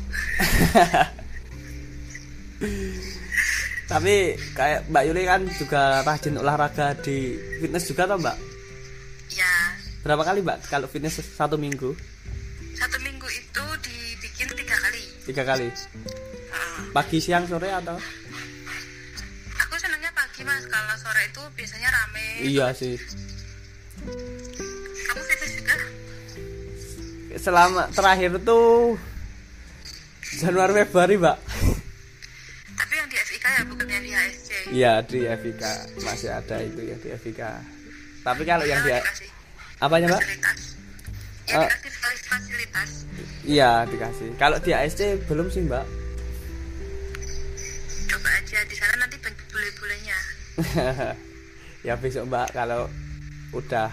Tapi kayak Mbak Yuli kan juga rajin olahraga di fitness juga toh Mbak? ya. Berapa kali Mbak kalau fitness satu minggu? satu minggu itu dibikin tiga kali. Tiga kali? Ah. pagi siang sore atau? Aku senangnya pagi mas. Kalau sore itu biasanya rame. Iya sih selama terakhir tuh Januari Februari mbak. Tapi yang di FIK ya bukan yang di HSC iya di FIK masih ada itu yang di FIK tapi kalau yang di apanya mbak? Ya Ah. dikasih fasil- fasilitas. Iya dikasih. Kalau di ASC belum sih mbak. Coba aja di sana nanti bule-bulenya. Ya besok mbak kalau udah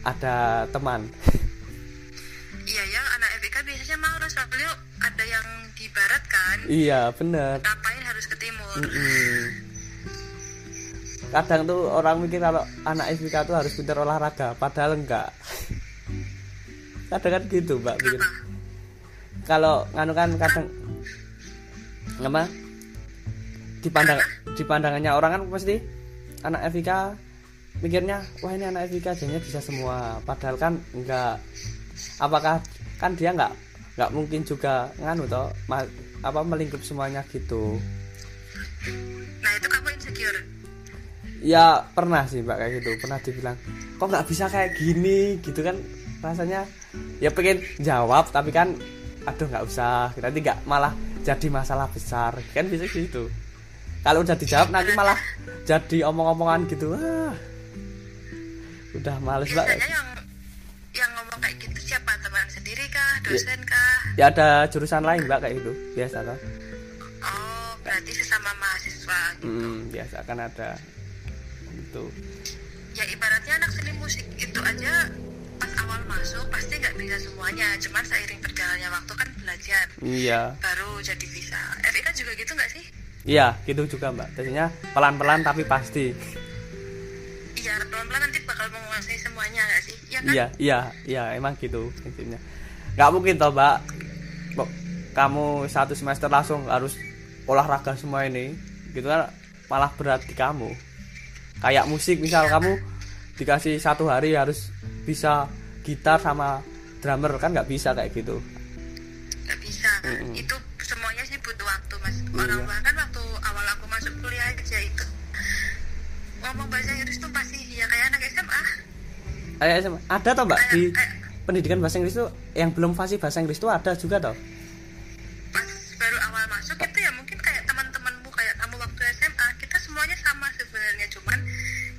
ada teman iya ya anak FIK biasanya mau soalnya ada yang di barat kan. Iya bener ngapain harus ke timur? Mm-mm. kadang tuh orang mikir kalau anak FIK tuh harus pintar olahraga padahal enggak. Kadang kan gitu mbak mikir. Kalau nganu kan kadang apa? Di pandang di pandangannya orang kan pasti anak FIK mikirnya wah ini anak FIK jadinya bisa semua. Padahal kan enggak apakah kan dia enggak enggak mungkin juga nganu toh ma- apa melingkup semuanya gitu? Nah itu kamu insecure? Ya pernah sih mbak kayak gitu. Pernah dibilang kok nggak bisa kayak gini? Gitu kan rasanya ya pengen jawab tapi kan aduh nggak usah. Nanti nggak malah jadi masalah besar. Kan bisa gitu. Kalau udah dijawab nanti malah jadi omong-omongan gitu. Wah. Udah males mbak biasanya yang yang sendiri kah? Dosen kah? Ya ada jurusan lain mbak kayak gitu. Biasa kan oh berarti sesama mahasiswa Mm, biasa kan ada gitu. Ya ibaratnya anak seni musik itu aja pas awal masuk pasti nggak bisa semuanya. Cuman seiring berjalannya waktu kan belajar. Iya. Baru jadi bisa. FIK juga gitu nggak sih? Iya gitu juga mbak. Biasanya pelan-pelan tapi pasti. Iya pelan-pelan nanti bakal menguasai semuanya nggak sih? Ya kan? Iya, iya, iya, emang gitu prinsipnya. Nggak mungkin toh, Mbak. Kamu satu semester langsung harus olahraga semua ini, gitu kan malah berat di kamu. Kayak musik, misal kamu dikasih satu hari harus bisa gitar sama drummer kan nggak bisa kayak gitu. nggak bisa Mm-mm. itu semuanya sih butuh waktu mas orang Iya. bahkan waktu awal aku masuk kuliah aja itu ngomong bahasa Inggris tuh pasti ya kayak anak SMA Kayak SMA. ada toh, Mbak, kayak, di kayak pendidikan bahasa Inggris itu yang belum fasih bahasa Inggris itu ada juga toh. baru awal masuk itu ya mungkin kayak teman-temanmu kayak kamu waktu SMA kita semuanya sama sebenarnya. Cuman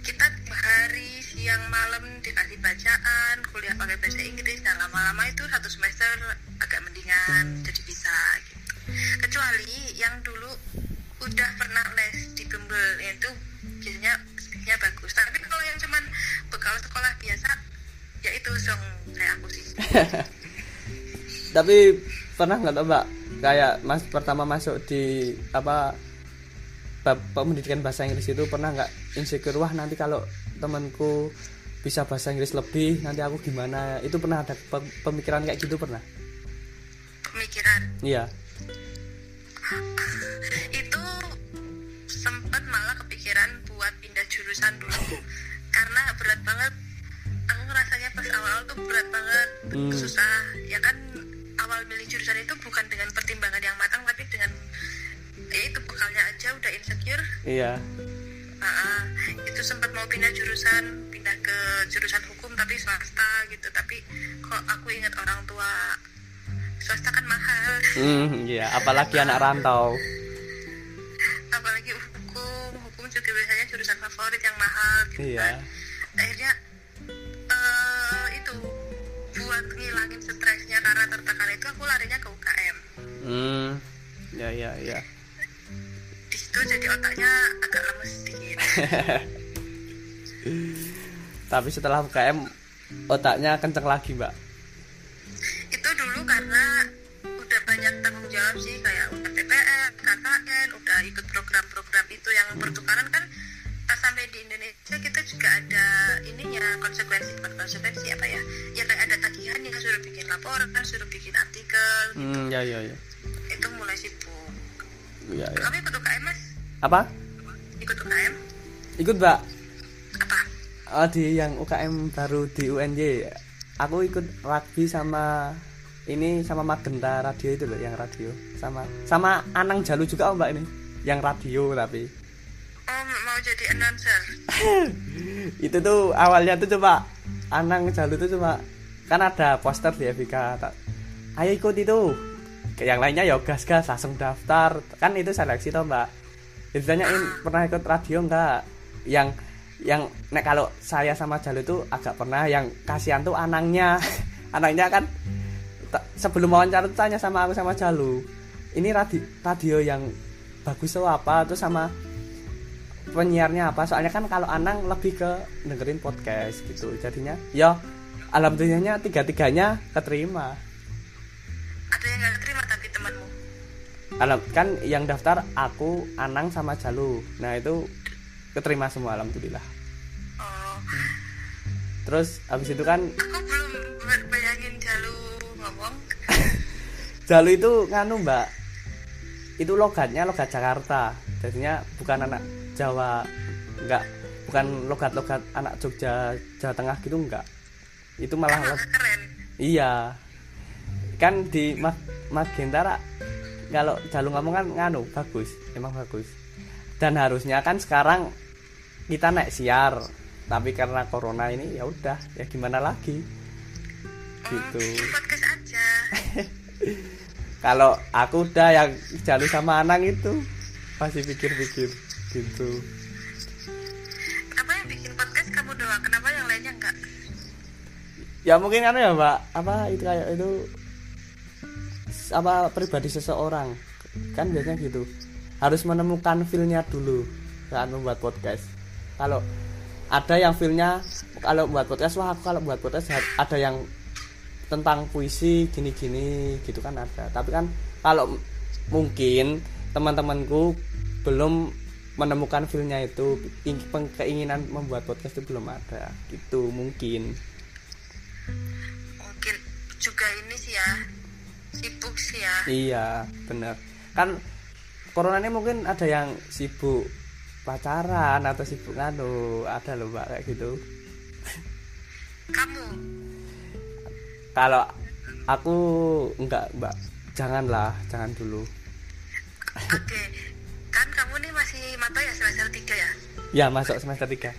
kita hari siang malam dikasih bacaan kuliah pakai bahasa Inggris dan lama-lama itu satu semester agak mendingan jadi bisa gitu. Kecuali yang dulu udah pernah les di bimbel itu biasanya ya bagus. Tapi kalau yang cuman bekal sekolah biasa ya itu song kayak aku sih. Tapi pernah nggak toh, Mbak? Kayak Mas pertama masuk di apa pendidikan bahasa Inggris itu pernah nggak insecure wah nanti kalau temanku bisa bahasa Inggris lebih nanti aku gimana? Itu pernah ada pe- pemikiran kayak gitu pernah? Pemikiran? Iya. Itu sempat malah kepikiran buat pindah jurusan dulu. Karena berat banget pas awal-awal tuh berat banget Hmm. susah. Ya kan awal milih jurusan itu bukan dengan pertimbangan yang matang tapi dengan ya itu bekalnya aja udah insecure. Iya. Nah, itu sempat mau pindah jurusan pindah ke jurusan hukum tapi swasta gitu. Tapi kok aku ingat orang tua swasta kan mahal. Hmm, iya. Apalagi anak rantau. Apalagi hukum hukum juga biasanya jurusan favorit yang mahal gitu iya. kan. Akhirnya buat ngilangin stresnya karena tertekan itu aku larinya ke UKM hmm. Ya ya ya. Di situ jadi otaknya agak lemes sedikit tapi setelah UKM otaknya kenceng lagi mbak? Itu dulu karena udah banyak tanggung jawab sih kayak TPM, KKN, udah ikut program-program itu yang pertukaran kan pas sampai di Indonesia kita juga ada ininya konsekuensi konsekuensi apa ya? Ya kayak ada tagihan yang suruh bikin laporan suruh bikin artikel hmm ya ya ya. Itu mulai sibuk. Ya, ya. kamu ikut UKM mas? Apa? Ikut UKM? Ikut mbak. Apa? Oh, di yang UKM baru di UNY. Aku ikut rugby sama ini sama Magenta radio itu loh yang radio. Sama sama Anang Jalu juga oh, mbak ini. Yang radio tapi oh mau jadi announcer. Itu tuh awalnya tuh coba Anang Jalu tuh cuma kan ada poster di FBK tak ayo ikut itu. Yang lainnya ya gas gas langsung daftar. Kan itu seleksi toh mbak. Ditanyain pernah ikut radio enggak yang yang nek kalau saya sama Jalu itu agak pernah yang kasihan tuh anangnya. Anaknya kan sebelum wawancara tuh tanya sama aku sama Jalu ini radio, radio yang bagus tuh apa? Tuh sama penyiarnya apa? Soalnya kan kalau Anang lebih ke dengerin podcast gitu. Jadinya ya alhamdulillahnya tiga tiganya keterima. Ada yang nggak terima tapi temanmu? Alam kan yang daftar aku Anang sama Jalu. Nah itu keterima semua alhamdulillah. Oh. Terus habis itu kan aku belum bayangin Jalu ngomong. Jalu itu nganu mbak. Itu logatnya logat Jakarta. Jadinya bukan anak Jawa enggak. Bukan logat-logat anak Jogja Jawa Tengah gitu enggak. Itu malah keren. Iya. Kan di Mag Magentara kalau jalur ngomong kan nganu bagus emang bagus. Dan harusnya kan sekarang kita naik siar tapi karena corona ini ya udah ya gimana lagi? Gitu. oh, aja. Kalau aku udah yang jalur sama Anang itu masih pikir-pikir gitu. Apa yang bikin podcast kamu doang? Kenapa yang lainnya enggak? Ya mungkin kan ya mbak. Apa itu kayak itu apa pribadi seseorang? Kan biasanya gitu. Harus menemukan feelnya dulu saat membuat podcast. Kalau ada yang feelnya kalau buat podcast wah aku kalau buat podcast ada yang tentang puisi gini-gini gitu kan ada. Tapi kan kalau mungkin teman-temanku belum menemukan feelnya itu keinginan membuat podcast itu belum ada gitu mungkin. Mungkin juga ini sih ya sibuk sih ya. Iya benar kan corona ini mungkin ada yang sibuk pacaran atau sibuk nganu ada loh mbak kayak gitu. Kamu? Kalau aku enggak mbak. Janganlah jangan dulu. Oke kan kamu nih masih mata ya semester 3 ya? Ya masuk semester 3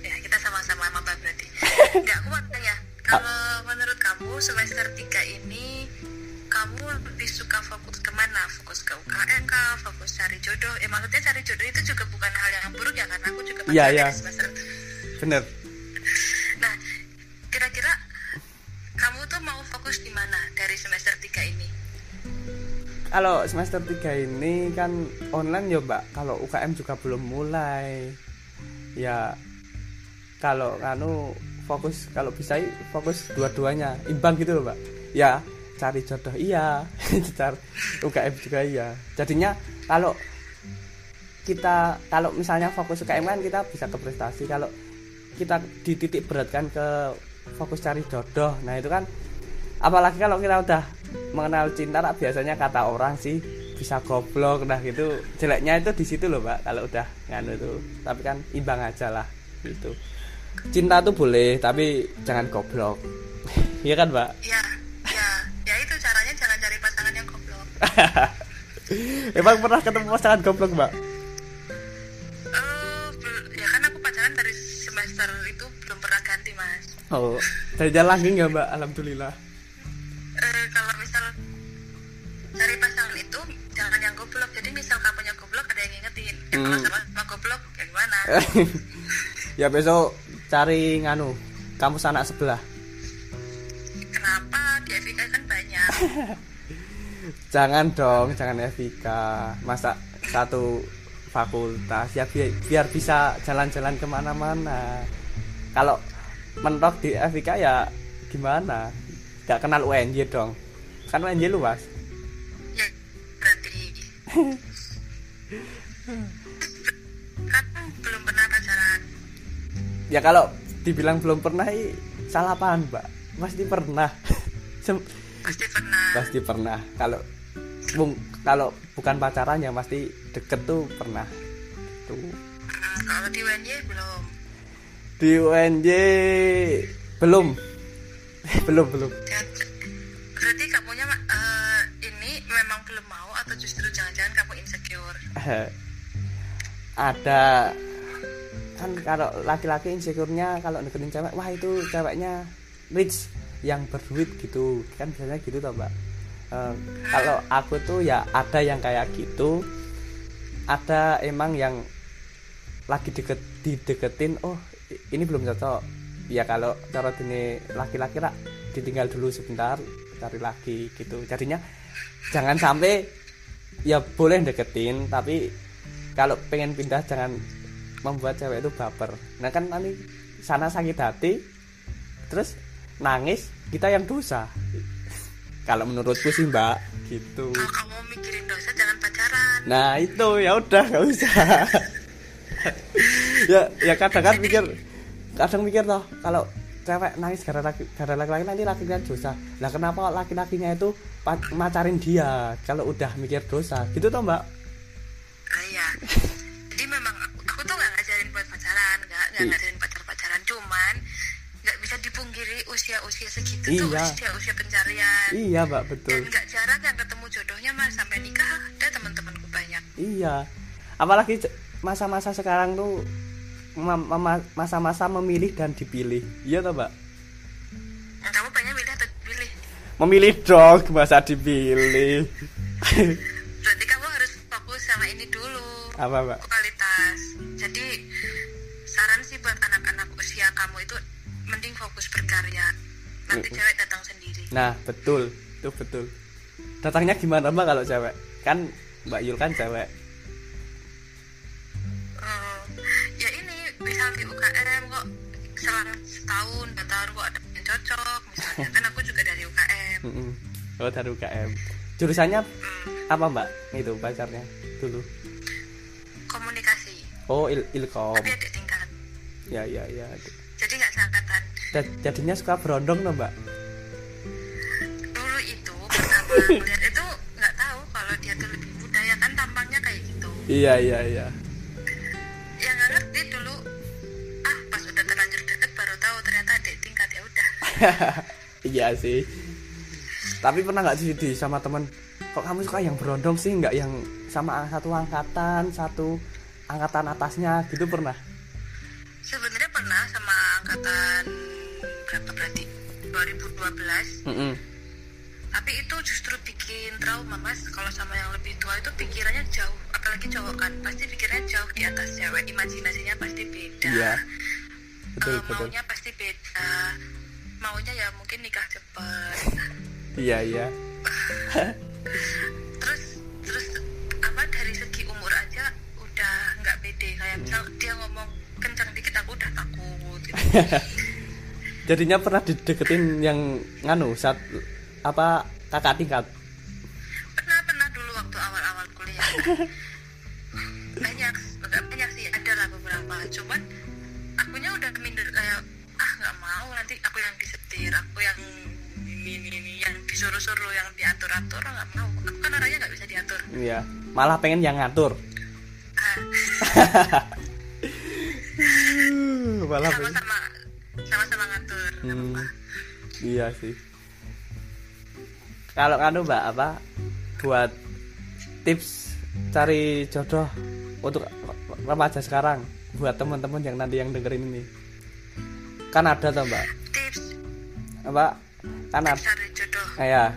ya kita sama-sama mata berarti. Enggak aku mau tanya kalau menurut kamu semester 3 ini kamu lebih suka fokus ke mana fokus ke UKM kah? Fokus cari jodoh? Ya maksudnya cari jodoh itu juga bukan hal yang buruk ya karena aku juga Iya, iya. semester bener. Nah kira-kira kamu tuh mau fokus di mana dari semester 3 ini kalau semester 3 ini kan online ya mbak. Kalau UKM juga belum mulai. Ya kalau anu fokus kalau bisa fokus dua-duanya. Imbang gitu loh mbak. Ya cari jodoh iya. Cari UKM juga iya. Jadinya kalau kita kalau misalnya fokus UKM kan kita bisa ke prestasi. Kalau kita dititik beratkan ke fokus cari jodoh nah itu kan apalagi kalau kita udah mengenal cinta lah, biasanya kata orang sih bisa goblok nah gitu. Jeleknya itu di situ loh mbak kalau udah nganu itu. Tapi kan imbang aja lah gitu. Cinta tuh boleh tapi jangan goblok. Iya kan mbak? Ya ya ya itu caranya jangan cari pasangan yang goblok. Emang pernah ketemu pasangan goblok mbak? Bel- ya kan aku pacaran dari semester itu belum pernah ganti mas. Oh dari langgeng ya mbak? Alhamdulillah Hmm. goblok ya gimana ya besok cari nganu kampus anak sebelah. Kenapa? Di FIK kan banyak. Jangan dong jangan FIK masa satu fakultas? Ya biar, biar bisa jalan-jalan ke mana-mana. Kalau mentok di FIK ya gimana? Gak kenal UNJ dong. Kan UNJ luas. Ya berarti ya kalau dibilang belum pernah salah paham mbak. Pasti pernah. Pasti pernah. Pasti pernah. Kalau bung kalau bukan pacarannya, pasti deket tuh pernah. Tuh kalau di UNJ belum. Di UNJ belum. Belum belum. Berarti berarti kamunya uh, ini memang belum mau atau justru jangan-jangan kamu insecure? Ada kan kalau laki-laki insecure-nya kalau deketin cewek wah itu ceweknya rich yang berduit gitu. Kan biasanya gitu toh mbak. Eh, kalau aku tuh ya ada yang kayak gitu. Ada emang yang lagi deket dideketin oh ini belum cocok. Ya kalau cara ini laki-laki lah ditinggal dulu sebentar cari lagi gitu. Jadinya jangan sampai ya boleh deketin tapi kalau pengen pindah jangan membuat cewek itu baper. Nah kan nanti sana sakit hati terus nangis kita yang dosa. Kalau menurutku sih mbak gitu. Kalau kamu mikirin dosa jangan pacaran. Nah itu ya udah nggak usah. Ya ya kadang kan mikir kadang mikir toh kalau cewek nangis gara laki gara laki-laki nanti laki-laki dosa. Lah kenapa laki-lakinya itu pa- macarin dia kalau udah mikir dosa? Gitu toh mbak. Ah, iya pacaran nggak nggak Iya. ngajarin pacar pacaran cuman nggak bisa dipungkiri usia usia segitu tuh Iya. usia usia pencarian. Iya mbak dan betul nggak jarang yang ketemu jodohnya mas sampai nikah ada teman-temanku banyak. Iya. Apalagi masa-masa sekarang tuh ma- ma- masa-masa memilih dan dipilih. Iya toh mbak? Kamu pengen milih atau pilih memilih dong masa dipilih. Berarti kamu harus fokus sama ini dulu. Apa mbak? Kualitas. Jadi kamu itu mending fokus berkarya nanti cewek datang sendiri Nah betul itu betul. Datangnya gimana mbak kalau cewek? Kan Mbak Yul kan cewek. Hmm, ya ini misal di UKM kok selang setahun dua tahun kok ada yang cocok misalnya kan aku juga dari UKM Mm-mm. Oh dari UKM. Jurusannya Hmm, apa mbak? Itu pacarnya dulu. komunikasi Oh il ilkom. tapi adik tingkat Ya ya ya. Jadi nggak seangkatan Ja- Jadinya suka berondong loh mbak. dulu itu pertama lihat itu nggak tahu kalau dia tuh lebih muda ya kan tampangnya kayak gitu Iya iya iya. ya nggak ngerti dulu ah pas udah terlanjur deket baru tahu ternyata adik tingkat ya udah iya sih. Tapi pernah nggak sih di sama temen? Kok kamu suka yang berondong sih? Nggak yang sama satu angkatan, satu angkatan atasnya gitu pernah? sebenarnya pernah sama angkatan berapa berarti 2012 Mm-mm. tapi itu justru bikin trauma mas kalau sama yang lebih tua itu pikirannya jauh apalagi cowok kan pasti pikirannya jauh di atas cewek imajinasinya pasti beda Iya. Betul Eh, betul. maunya pasti beda maunya ya mungkin nikah cepet Iya iya. terus terus apa dari segi umur aja udah nggak pede kayak misal dia ngomong kencang dikit aku udah takut. Jadinya pernah dideketin yang nganu saat apa kakak tingkat. pernah pernah dulu waktu awal-awal kuliah banyak banyak sih ada lah beberapa cuman akunya udah minder kayak ah nggak mau nanti aku yang disetir aku yang ini ini, ini yang disuruh-suruh yang diatur-atur nggak mau aku kan orangnya nggak bisa diatur Iya. Malah pengen yang ngatur. ah, Malah pengen. sama-sama. Sama-sama ngatur. Hmm, apa-apa. iya sih. Kalau nganu mbak apa buat tips cari jodoh untuk remaja sekarang buat teman-teman yang nanti yang dengerin ini. Kan ada tuh mbak? Tips. Apa? Kan ada cari jodoh. Kayak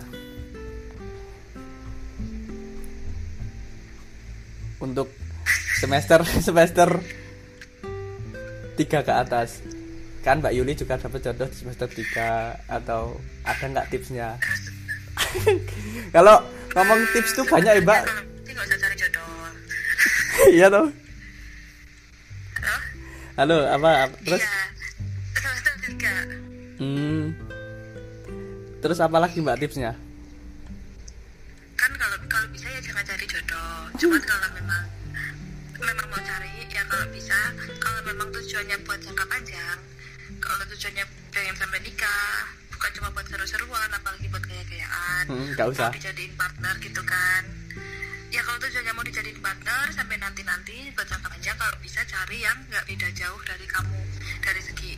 untuk semester semester tiga ke atas. Kan Mbak Yuli juga dapat jodoh di semester 3 atau ada nggak tipsnya? Kalau ngomong tips tuh banyak ya Mbak. Iya tuh halo? Apa terus? Iya. Tiga. Hmm, terus apa lagi Mbak tipsnya? Kan kalau kalau bisa ya jangan cari jodoh. Cuman kalau memang kalau bisa. Kalau memang tujuannya buat jangka panjang kalau tujuannya pengen sampai nikah bukan cuma buat seru-seruan apalagi buat gaya-gayaan Hmm, nggak usah. mau dijadiin partner gitu kan. Ya kalau tujuannya mau dijadiin partner sampai nanti-nanti buat jangka panjang kalau bisa cari yang nggak beda jauh dari kamu dari segi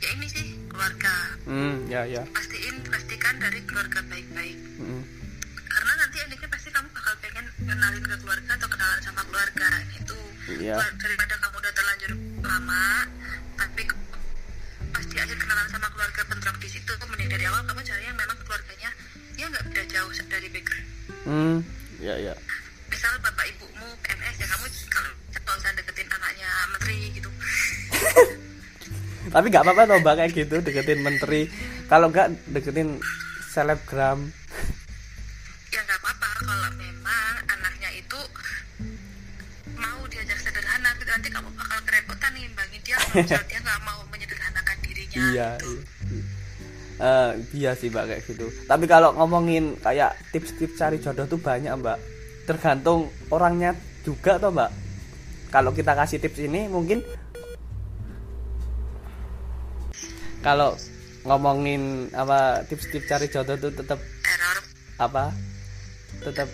ya ini sih keluarga. Hmm ya ya. Pastiin pastikan dari keluarga baik-baik. Hmm, karena nanti endingnya pasti kamu bakal pengen pengen kenalin ke keluarga atau kenalan sama keluarga itu Iya. daripada kamu udah terlanjur lama tapi ke- pas di akhir kenalan sama keluarga bentrok di situ. Mending dari awal kamu cari yang memang keluarganya ya nggak beda jauh dari background. Hmm ya ya. Misal bapak ibumu PNS ya kamu kalau nggak usah deketin anaknya menteri gitu. Tapi nggak apa-apa toh kayak gitu deketin menteri. Kalau nggak deketin selebgram bagi dia kalau misal dia nggak mau menyederhanakan dirinya iya gitu. iya. Eh, iya sih mbak kayak gitu. Tapi kalau ngomongin kayak tips-tips cari jodoh tuh banyak mbak. Tergantung orangnya juga toh mbak. Kalau kita kasih tips ini mungkin kalau ngomongin apa tips-tips cari jodoh tuh tetap error. apa tetap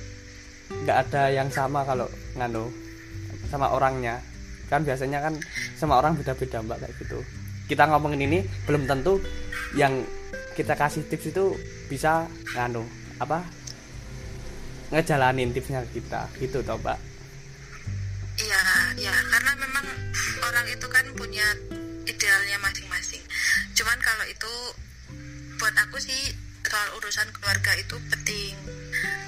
nggak ada yang sama kalau nganu sama orangnya kan biasanya kan sama orang beda-beda mbak kayak gitu kita ngomongin ini belum tentu yang kita kasih tips itu bisa nganu apa ngejalanin tipsnya kita gitu toh mbak Iya, ya karena memang orang itu kan punya idealnya masing-masing. Cuman kalau itu buat aku sih soal urusan keluarga itu penting.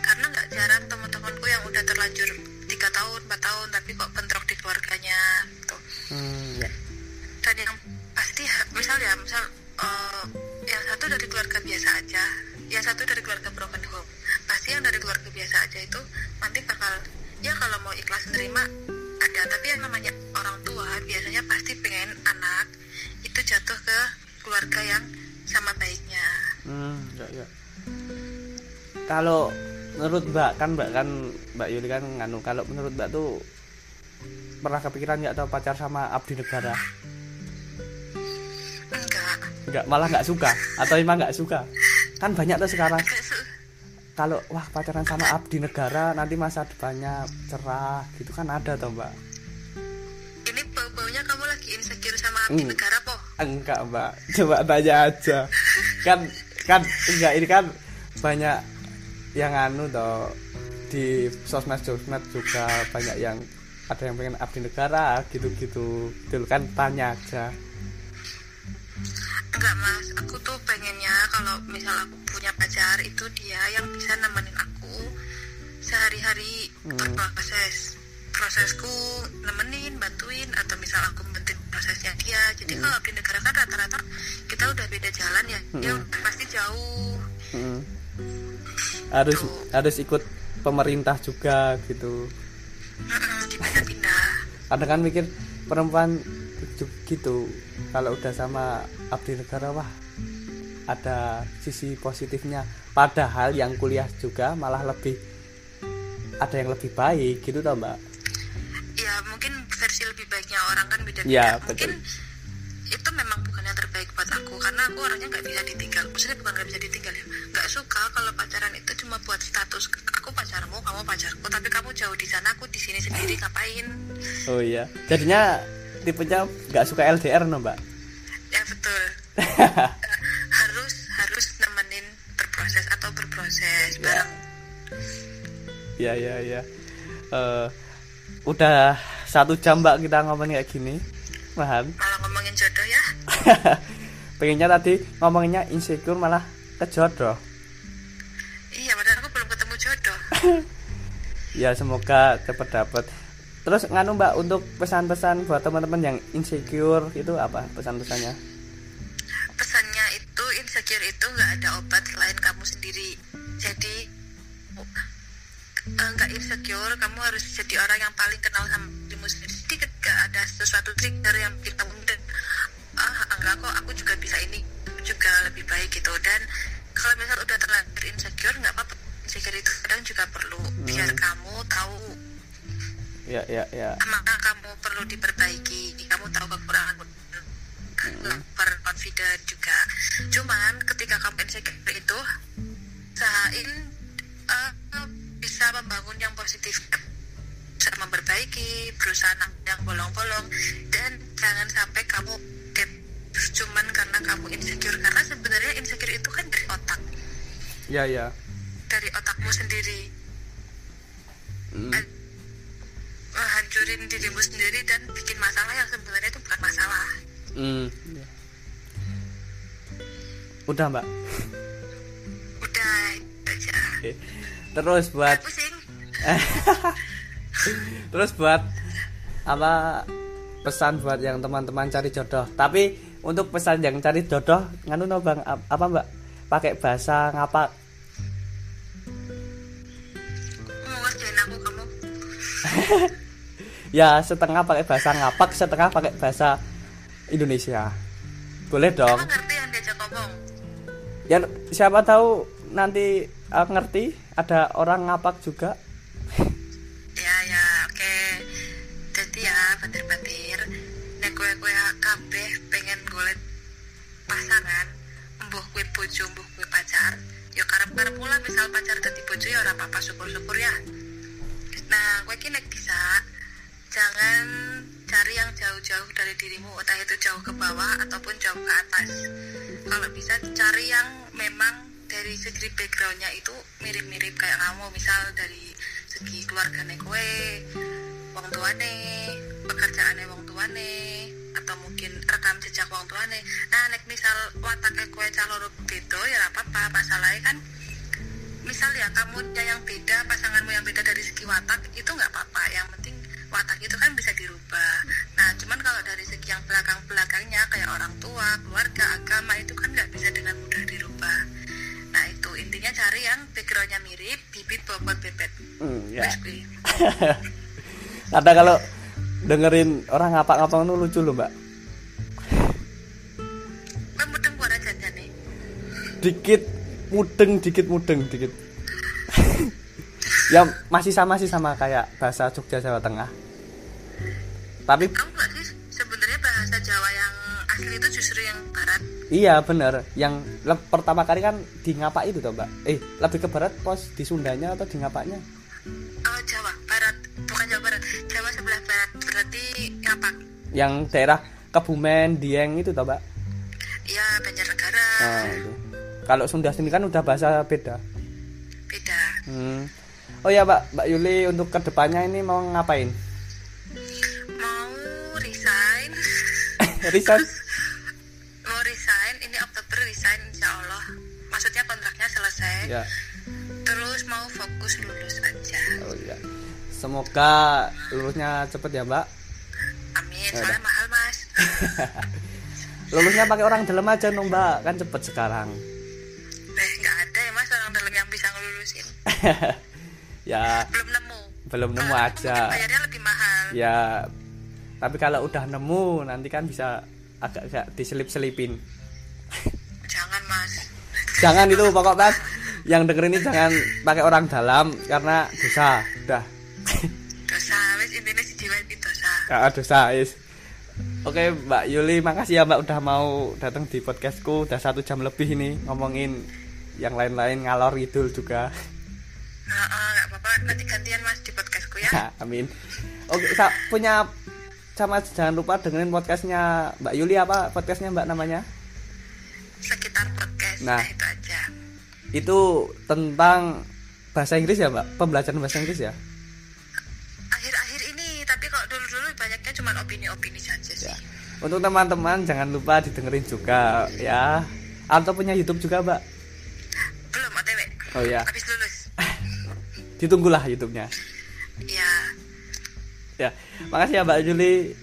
Karena nggak jarang teman-temanku yang udah terlanjur tiga tahun, empat tahun, tapi kok bentrok keluarganya. Gitu. hmm, ya. Dan yang pasti, misal ya, misal eh, yang satu dari keluarga biasa aja, yang satu dari keluarga broken home. Pasti yang dari keluarga biasa aja itu nanti bakal ya kalau mau ikhlas nerima ada tapi yang namanya orang tua biasanya pasti pengen anak itu jatuh ke keluarga yang sama baiknya Hmm, ya, ya. Kalau menurut Mbak kan Mbak kan Mbak Yuli kan nganu kalau menurut Mbak tuh pernah kepikiran nggak atau pacar sama abdi negara? enggak Nggak, malah nggak suka atau emang nggak suka? Kan banyak tuh sekarang Enggak kalau wah pacaran sama abdi negara nanti masa depannya cerah gitu kan ada tuh Mbak. ini bau-baunya kamu lagi insecure sama abdi Hmm. negara po Enggak Mbak, coba tanya aja. Kan kan enggak ini kan banyak yang anu toh di sosmed sosmed juga banyak yang ada yang pengen abdi negara gitu-gitu. Gitu kan tanya aja. enggak mas aku tuh pengennya kalau misal aku punya pacar itu dia yang bisa nemenin aku sehari-hari Hmm. berproses prosesku nemenin bantuin atau misal aku bantuin prosesnya dia jadi kalau abdi negara kan rata-rata kita udah beda jalan ya dia Hmm. pasti jauh Mm. Harus harus ikut pemerintah juga gitu. Dipindah-pindah Kadang kan mikir perempuan gitu, gitu. Kalau udah sama abdi negara wah ada sisi positifnya. Padahal yang kuliah juga malah lebih ada yang lebih baik gitu tau mbak. ya mungkin versi lebih baiknya orang kan beda-beda Ya, mungkin betul. Itu memang bukan yang terbaik buat aku karena aku orangnya nggak bisa ditinggal maksudnya bukan nggak bisa ditinggal ya nggak suka kalau pacaran itu cuma buat status aku pacarmu kamu pacarku tapi kamu jauh di sana aku di sini sendiri ngapain Oh iya. Jadinya tipenya nggak suka LDR no mbak. ya betul harus harus nemenin berproses atau berproses bareng Ya ya ya. Eh, udah satu jam mbak kita ngomongin kayak gini. Paham? malah ngomongin jodoh ya Pengennya tadi ngomonginnya insecure malah ke jodoh. iya padahal aku belum ketemu jodoh Ya semoga cepat dapat. Terus nganu mbak untuk pesan-pesan buat teman-teman yang insecure itu apa pesan-pesannya? pesannya itu insecure itu nggak ada obat selain kamu sendiri jadi eh, nggak insecure kamu harus jadi orang yang paling kenal sama dirimu sendiri jadi ketika ada sesuatu trigger yang bikin kamu enggak kok aku juga bisa ini juga lebih baik gitu. Dan kalau misal udah terlanjur insecure nggak apa-apa. Insecure itu kadang juga perlu biar kamu tahu Ya ya ya. mana kamu perlu diperbaiki kamu tahu kekurangan lapar confident juga. Cuman ketika kamu insecure itu usahain eh, bisa membangun yang positif bisa memperbaiki berusaha nangkep yang bolong-bolong. Dan jangan sampai kamu cuman karena kamu insecure karena sebenarnya insecure itu kan dari otak Ya ya. dari otakmu sendiri Hmm. eh, hancurin dirimu sendiri dan bikin masalah yang sebenarnya itu bukan masalah Hmm. Udah mbak. udah aja Oke. Terus buat terus buat apa pesan buat yang teman-teman cari jodoh. Tapi untuk pesan yang cari jodoh, nganu no bang ap- apa mbak? Pakai bahasa kamu Ya setengah pakai bahasa ngapak, setengah pakai bahasa Indonesia. Boleh dong. emang ngerti yang diajak ngomong Ya siapa tahu nanti uh, ngerti ada orang ngapak juga. Bojo mbuh kue pacar ya karep karep pula misal pacar dadi bojo ya ora apa-apa syukur-syukur ya. Nah kue ki nek bisa jangan cari yang jauh-jauh dari dirimu entah itu jauh ke bawah ataupun jauh ke atas. Kalau bisa cari yang memang dari segi backgroundnya itu mirip-mirip kayak kamu misal dari segi keluargane kue wong tuane pekerjaannya wong tuane atau mungkin rekam jejak wong tuane. Nah nek misal wataknya kue calon beda ya apa-apa masalahnya kan? Misal ya kamu yang beda pasanganmu yang beda dari segi watak itu nggak apa-apa. Yang penting watak itu kan bisa dirubah. Nah cuman kalau dari segi yang belakang-belakangnya kayak orang tua keluarga agama itu kan nggak bisa dengan mudah dirubah. Nah itu intinya cari yang backgroundnya mirip bibit bobot bebet. Hmm, ya. Ada kalau dengerin orang ngapak-ngapak itu lucu loh mbak. Mudeng buat aja nih Dikit mudeng, dikit mudeng, dikit. ya masih sama sih sama kayak bahasa Jogja Jawa Tengah. Tapi kamu nggak sih sebenarnya bahasa Jawa yang asli itu justru yang barat iya bener, yang pertama kali kan di ngapak itu toh mbak. Eh lebih ke barat pos di Sundanya atau di ngapaknya? oh Jawa barat bukan Jawa barat Jawa sebelah barat berarti ngapak Yang daerah Kebumen, Dieng itu toh mbak. ya Banjarnegara Nah, itu. Kalau Sunda sini kan udah bahasa beda. beda Hmm. Oh ya Mbak, Mbak Yuli untuk ke depannya ini mau ngapain? mau resign Resign? mau resign ini Oktober resign Insya Allah maksudnya kontraknya selesai ya. terus mau fokus lulus ya. Semoga lulusnya cepet ya Mbak. amin Ya soalnya mahal mas Lulusnya pakai orang dalam aja dong Mbak, kan cepet sekarang. eh nggak ada ya mas orang dalam yang bisa ngelulusin ya belum nemu belum nemu Kalau aja. bayarnya lebih mahal Ya. Tapi kalau udah nemu nanti kan bisa agak-agak diselip-selipin. jangan mas Jangan itu pokoknya yang dengerin ini jangan pakai orang dalam karena dosa. Udah. Dosa wes intinya si jiwa itu dosa Ah, dosa. Oke Mbak Yuli, makasih ya Mbak udah mau datang di podcastku. Udah satu jam lebih ini ngomongin yang lain-lain ngalor idul juga. Nah, nggak apa-apa nanti gantian mas di podcastku ya Amin. Oke, sa- punya sama jangan lupa dengerin podcastnya Mbak Yuli apa podcastnya Mbak namanya? sekitar podcast Nah. nah itu aja Itu tentang bahasa Inggris ya Mbak? Pembelajaran bahasa Inggris ya? akhir-akhir ini tapi kalau dulu-dulu banyaknya cuma opini-opini saja sih Ya. Untuk teman-teman jangan lupa didengerin juga ya. Atau punya YouTube juga Mbak? belum otw Oh ya, habis lulus ditunggulah YouTube-nya. ya Ya, makasih ya Mbak Juli.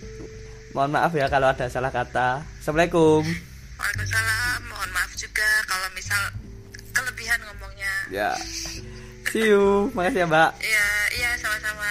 Mohon maaf ya kalau ada salah kata. Assalamualaikum. Waalaikumsalam mohon maaf juga kalau misal kelebihan ngomongnya Ya. See you. Makasih ya Mbak. ya iya sama-sama